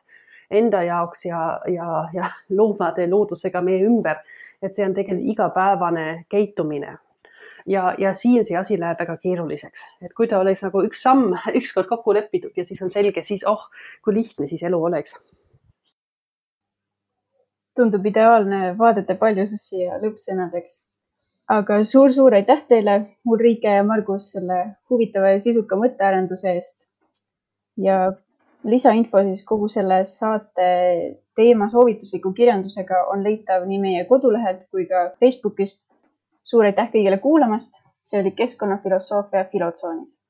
enda jaoks ja, ja, ja loomade loodusega meie ümber. et see on tegelikult igapäevane käitumine ja, ja siin see asi läheb väga keeruliseks, et kui ta oleks nagu üks samm ükskord kokku lepitud ja siis on selge, siis oh, kui lihtne siis elu oleks. tundub ideaalne vaadete paljusus siia lõppsõnadeks. aga suur-suur aitäh teile, Ulrike ja Margus, selle huvitava ja sisuka mõttearenduse eest. ja lisainfo siis kogu selle saate teema soovitusliku kirjandusega on leitav nii meie kodulehelt kui ka Facebookist suur aitäh kõigile kuulamast, see oli Keskkonnafilosoofia Filotsoonis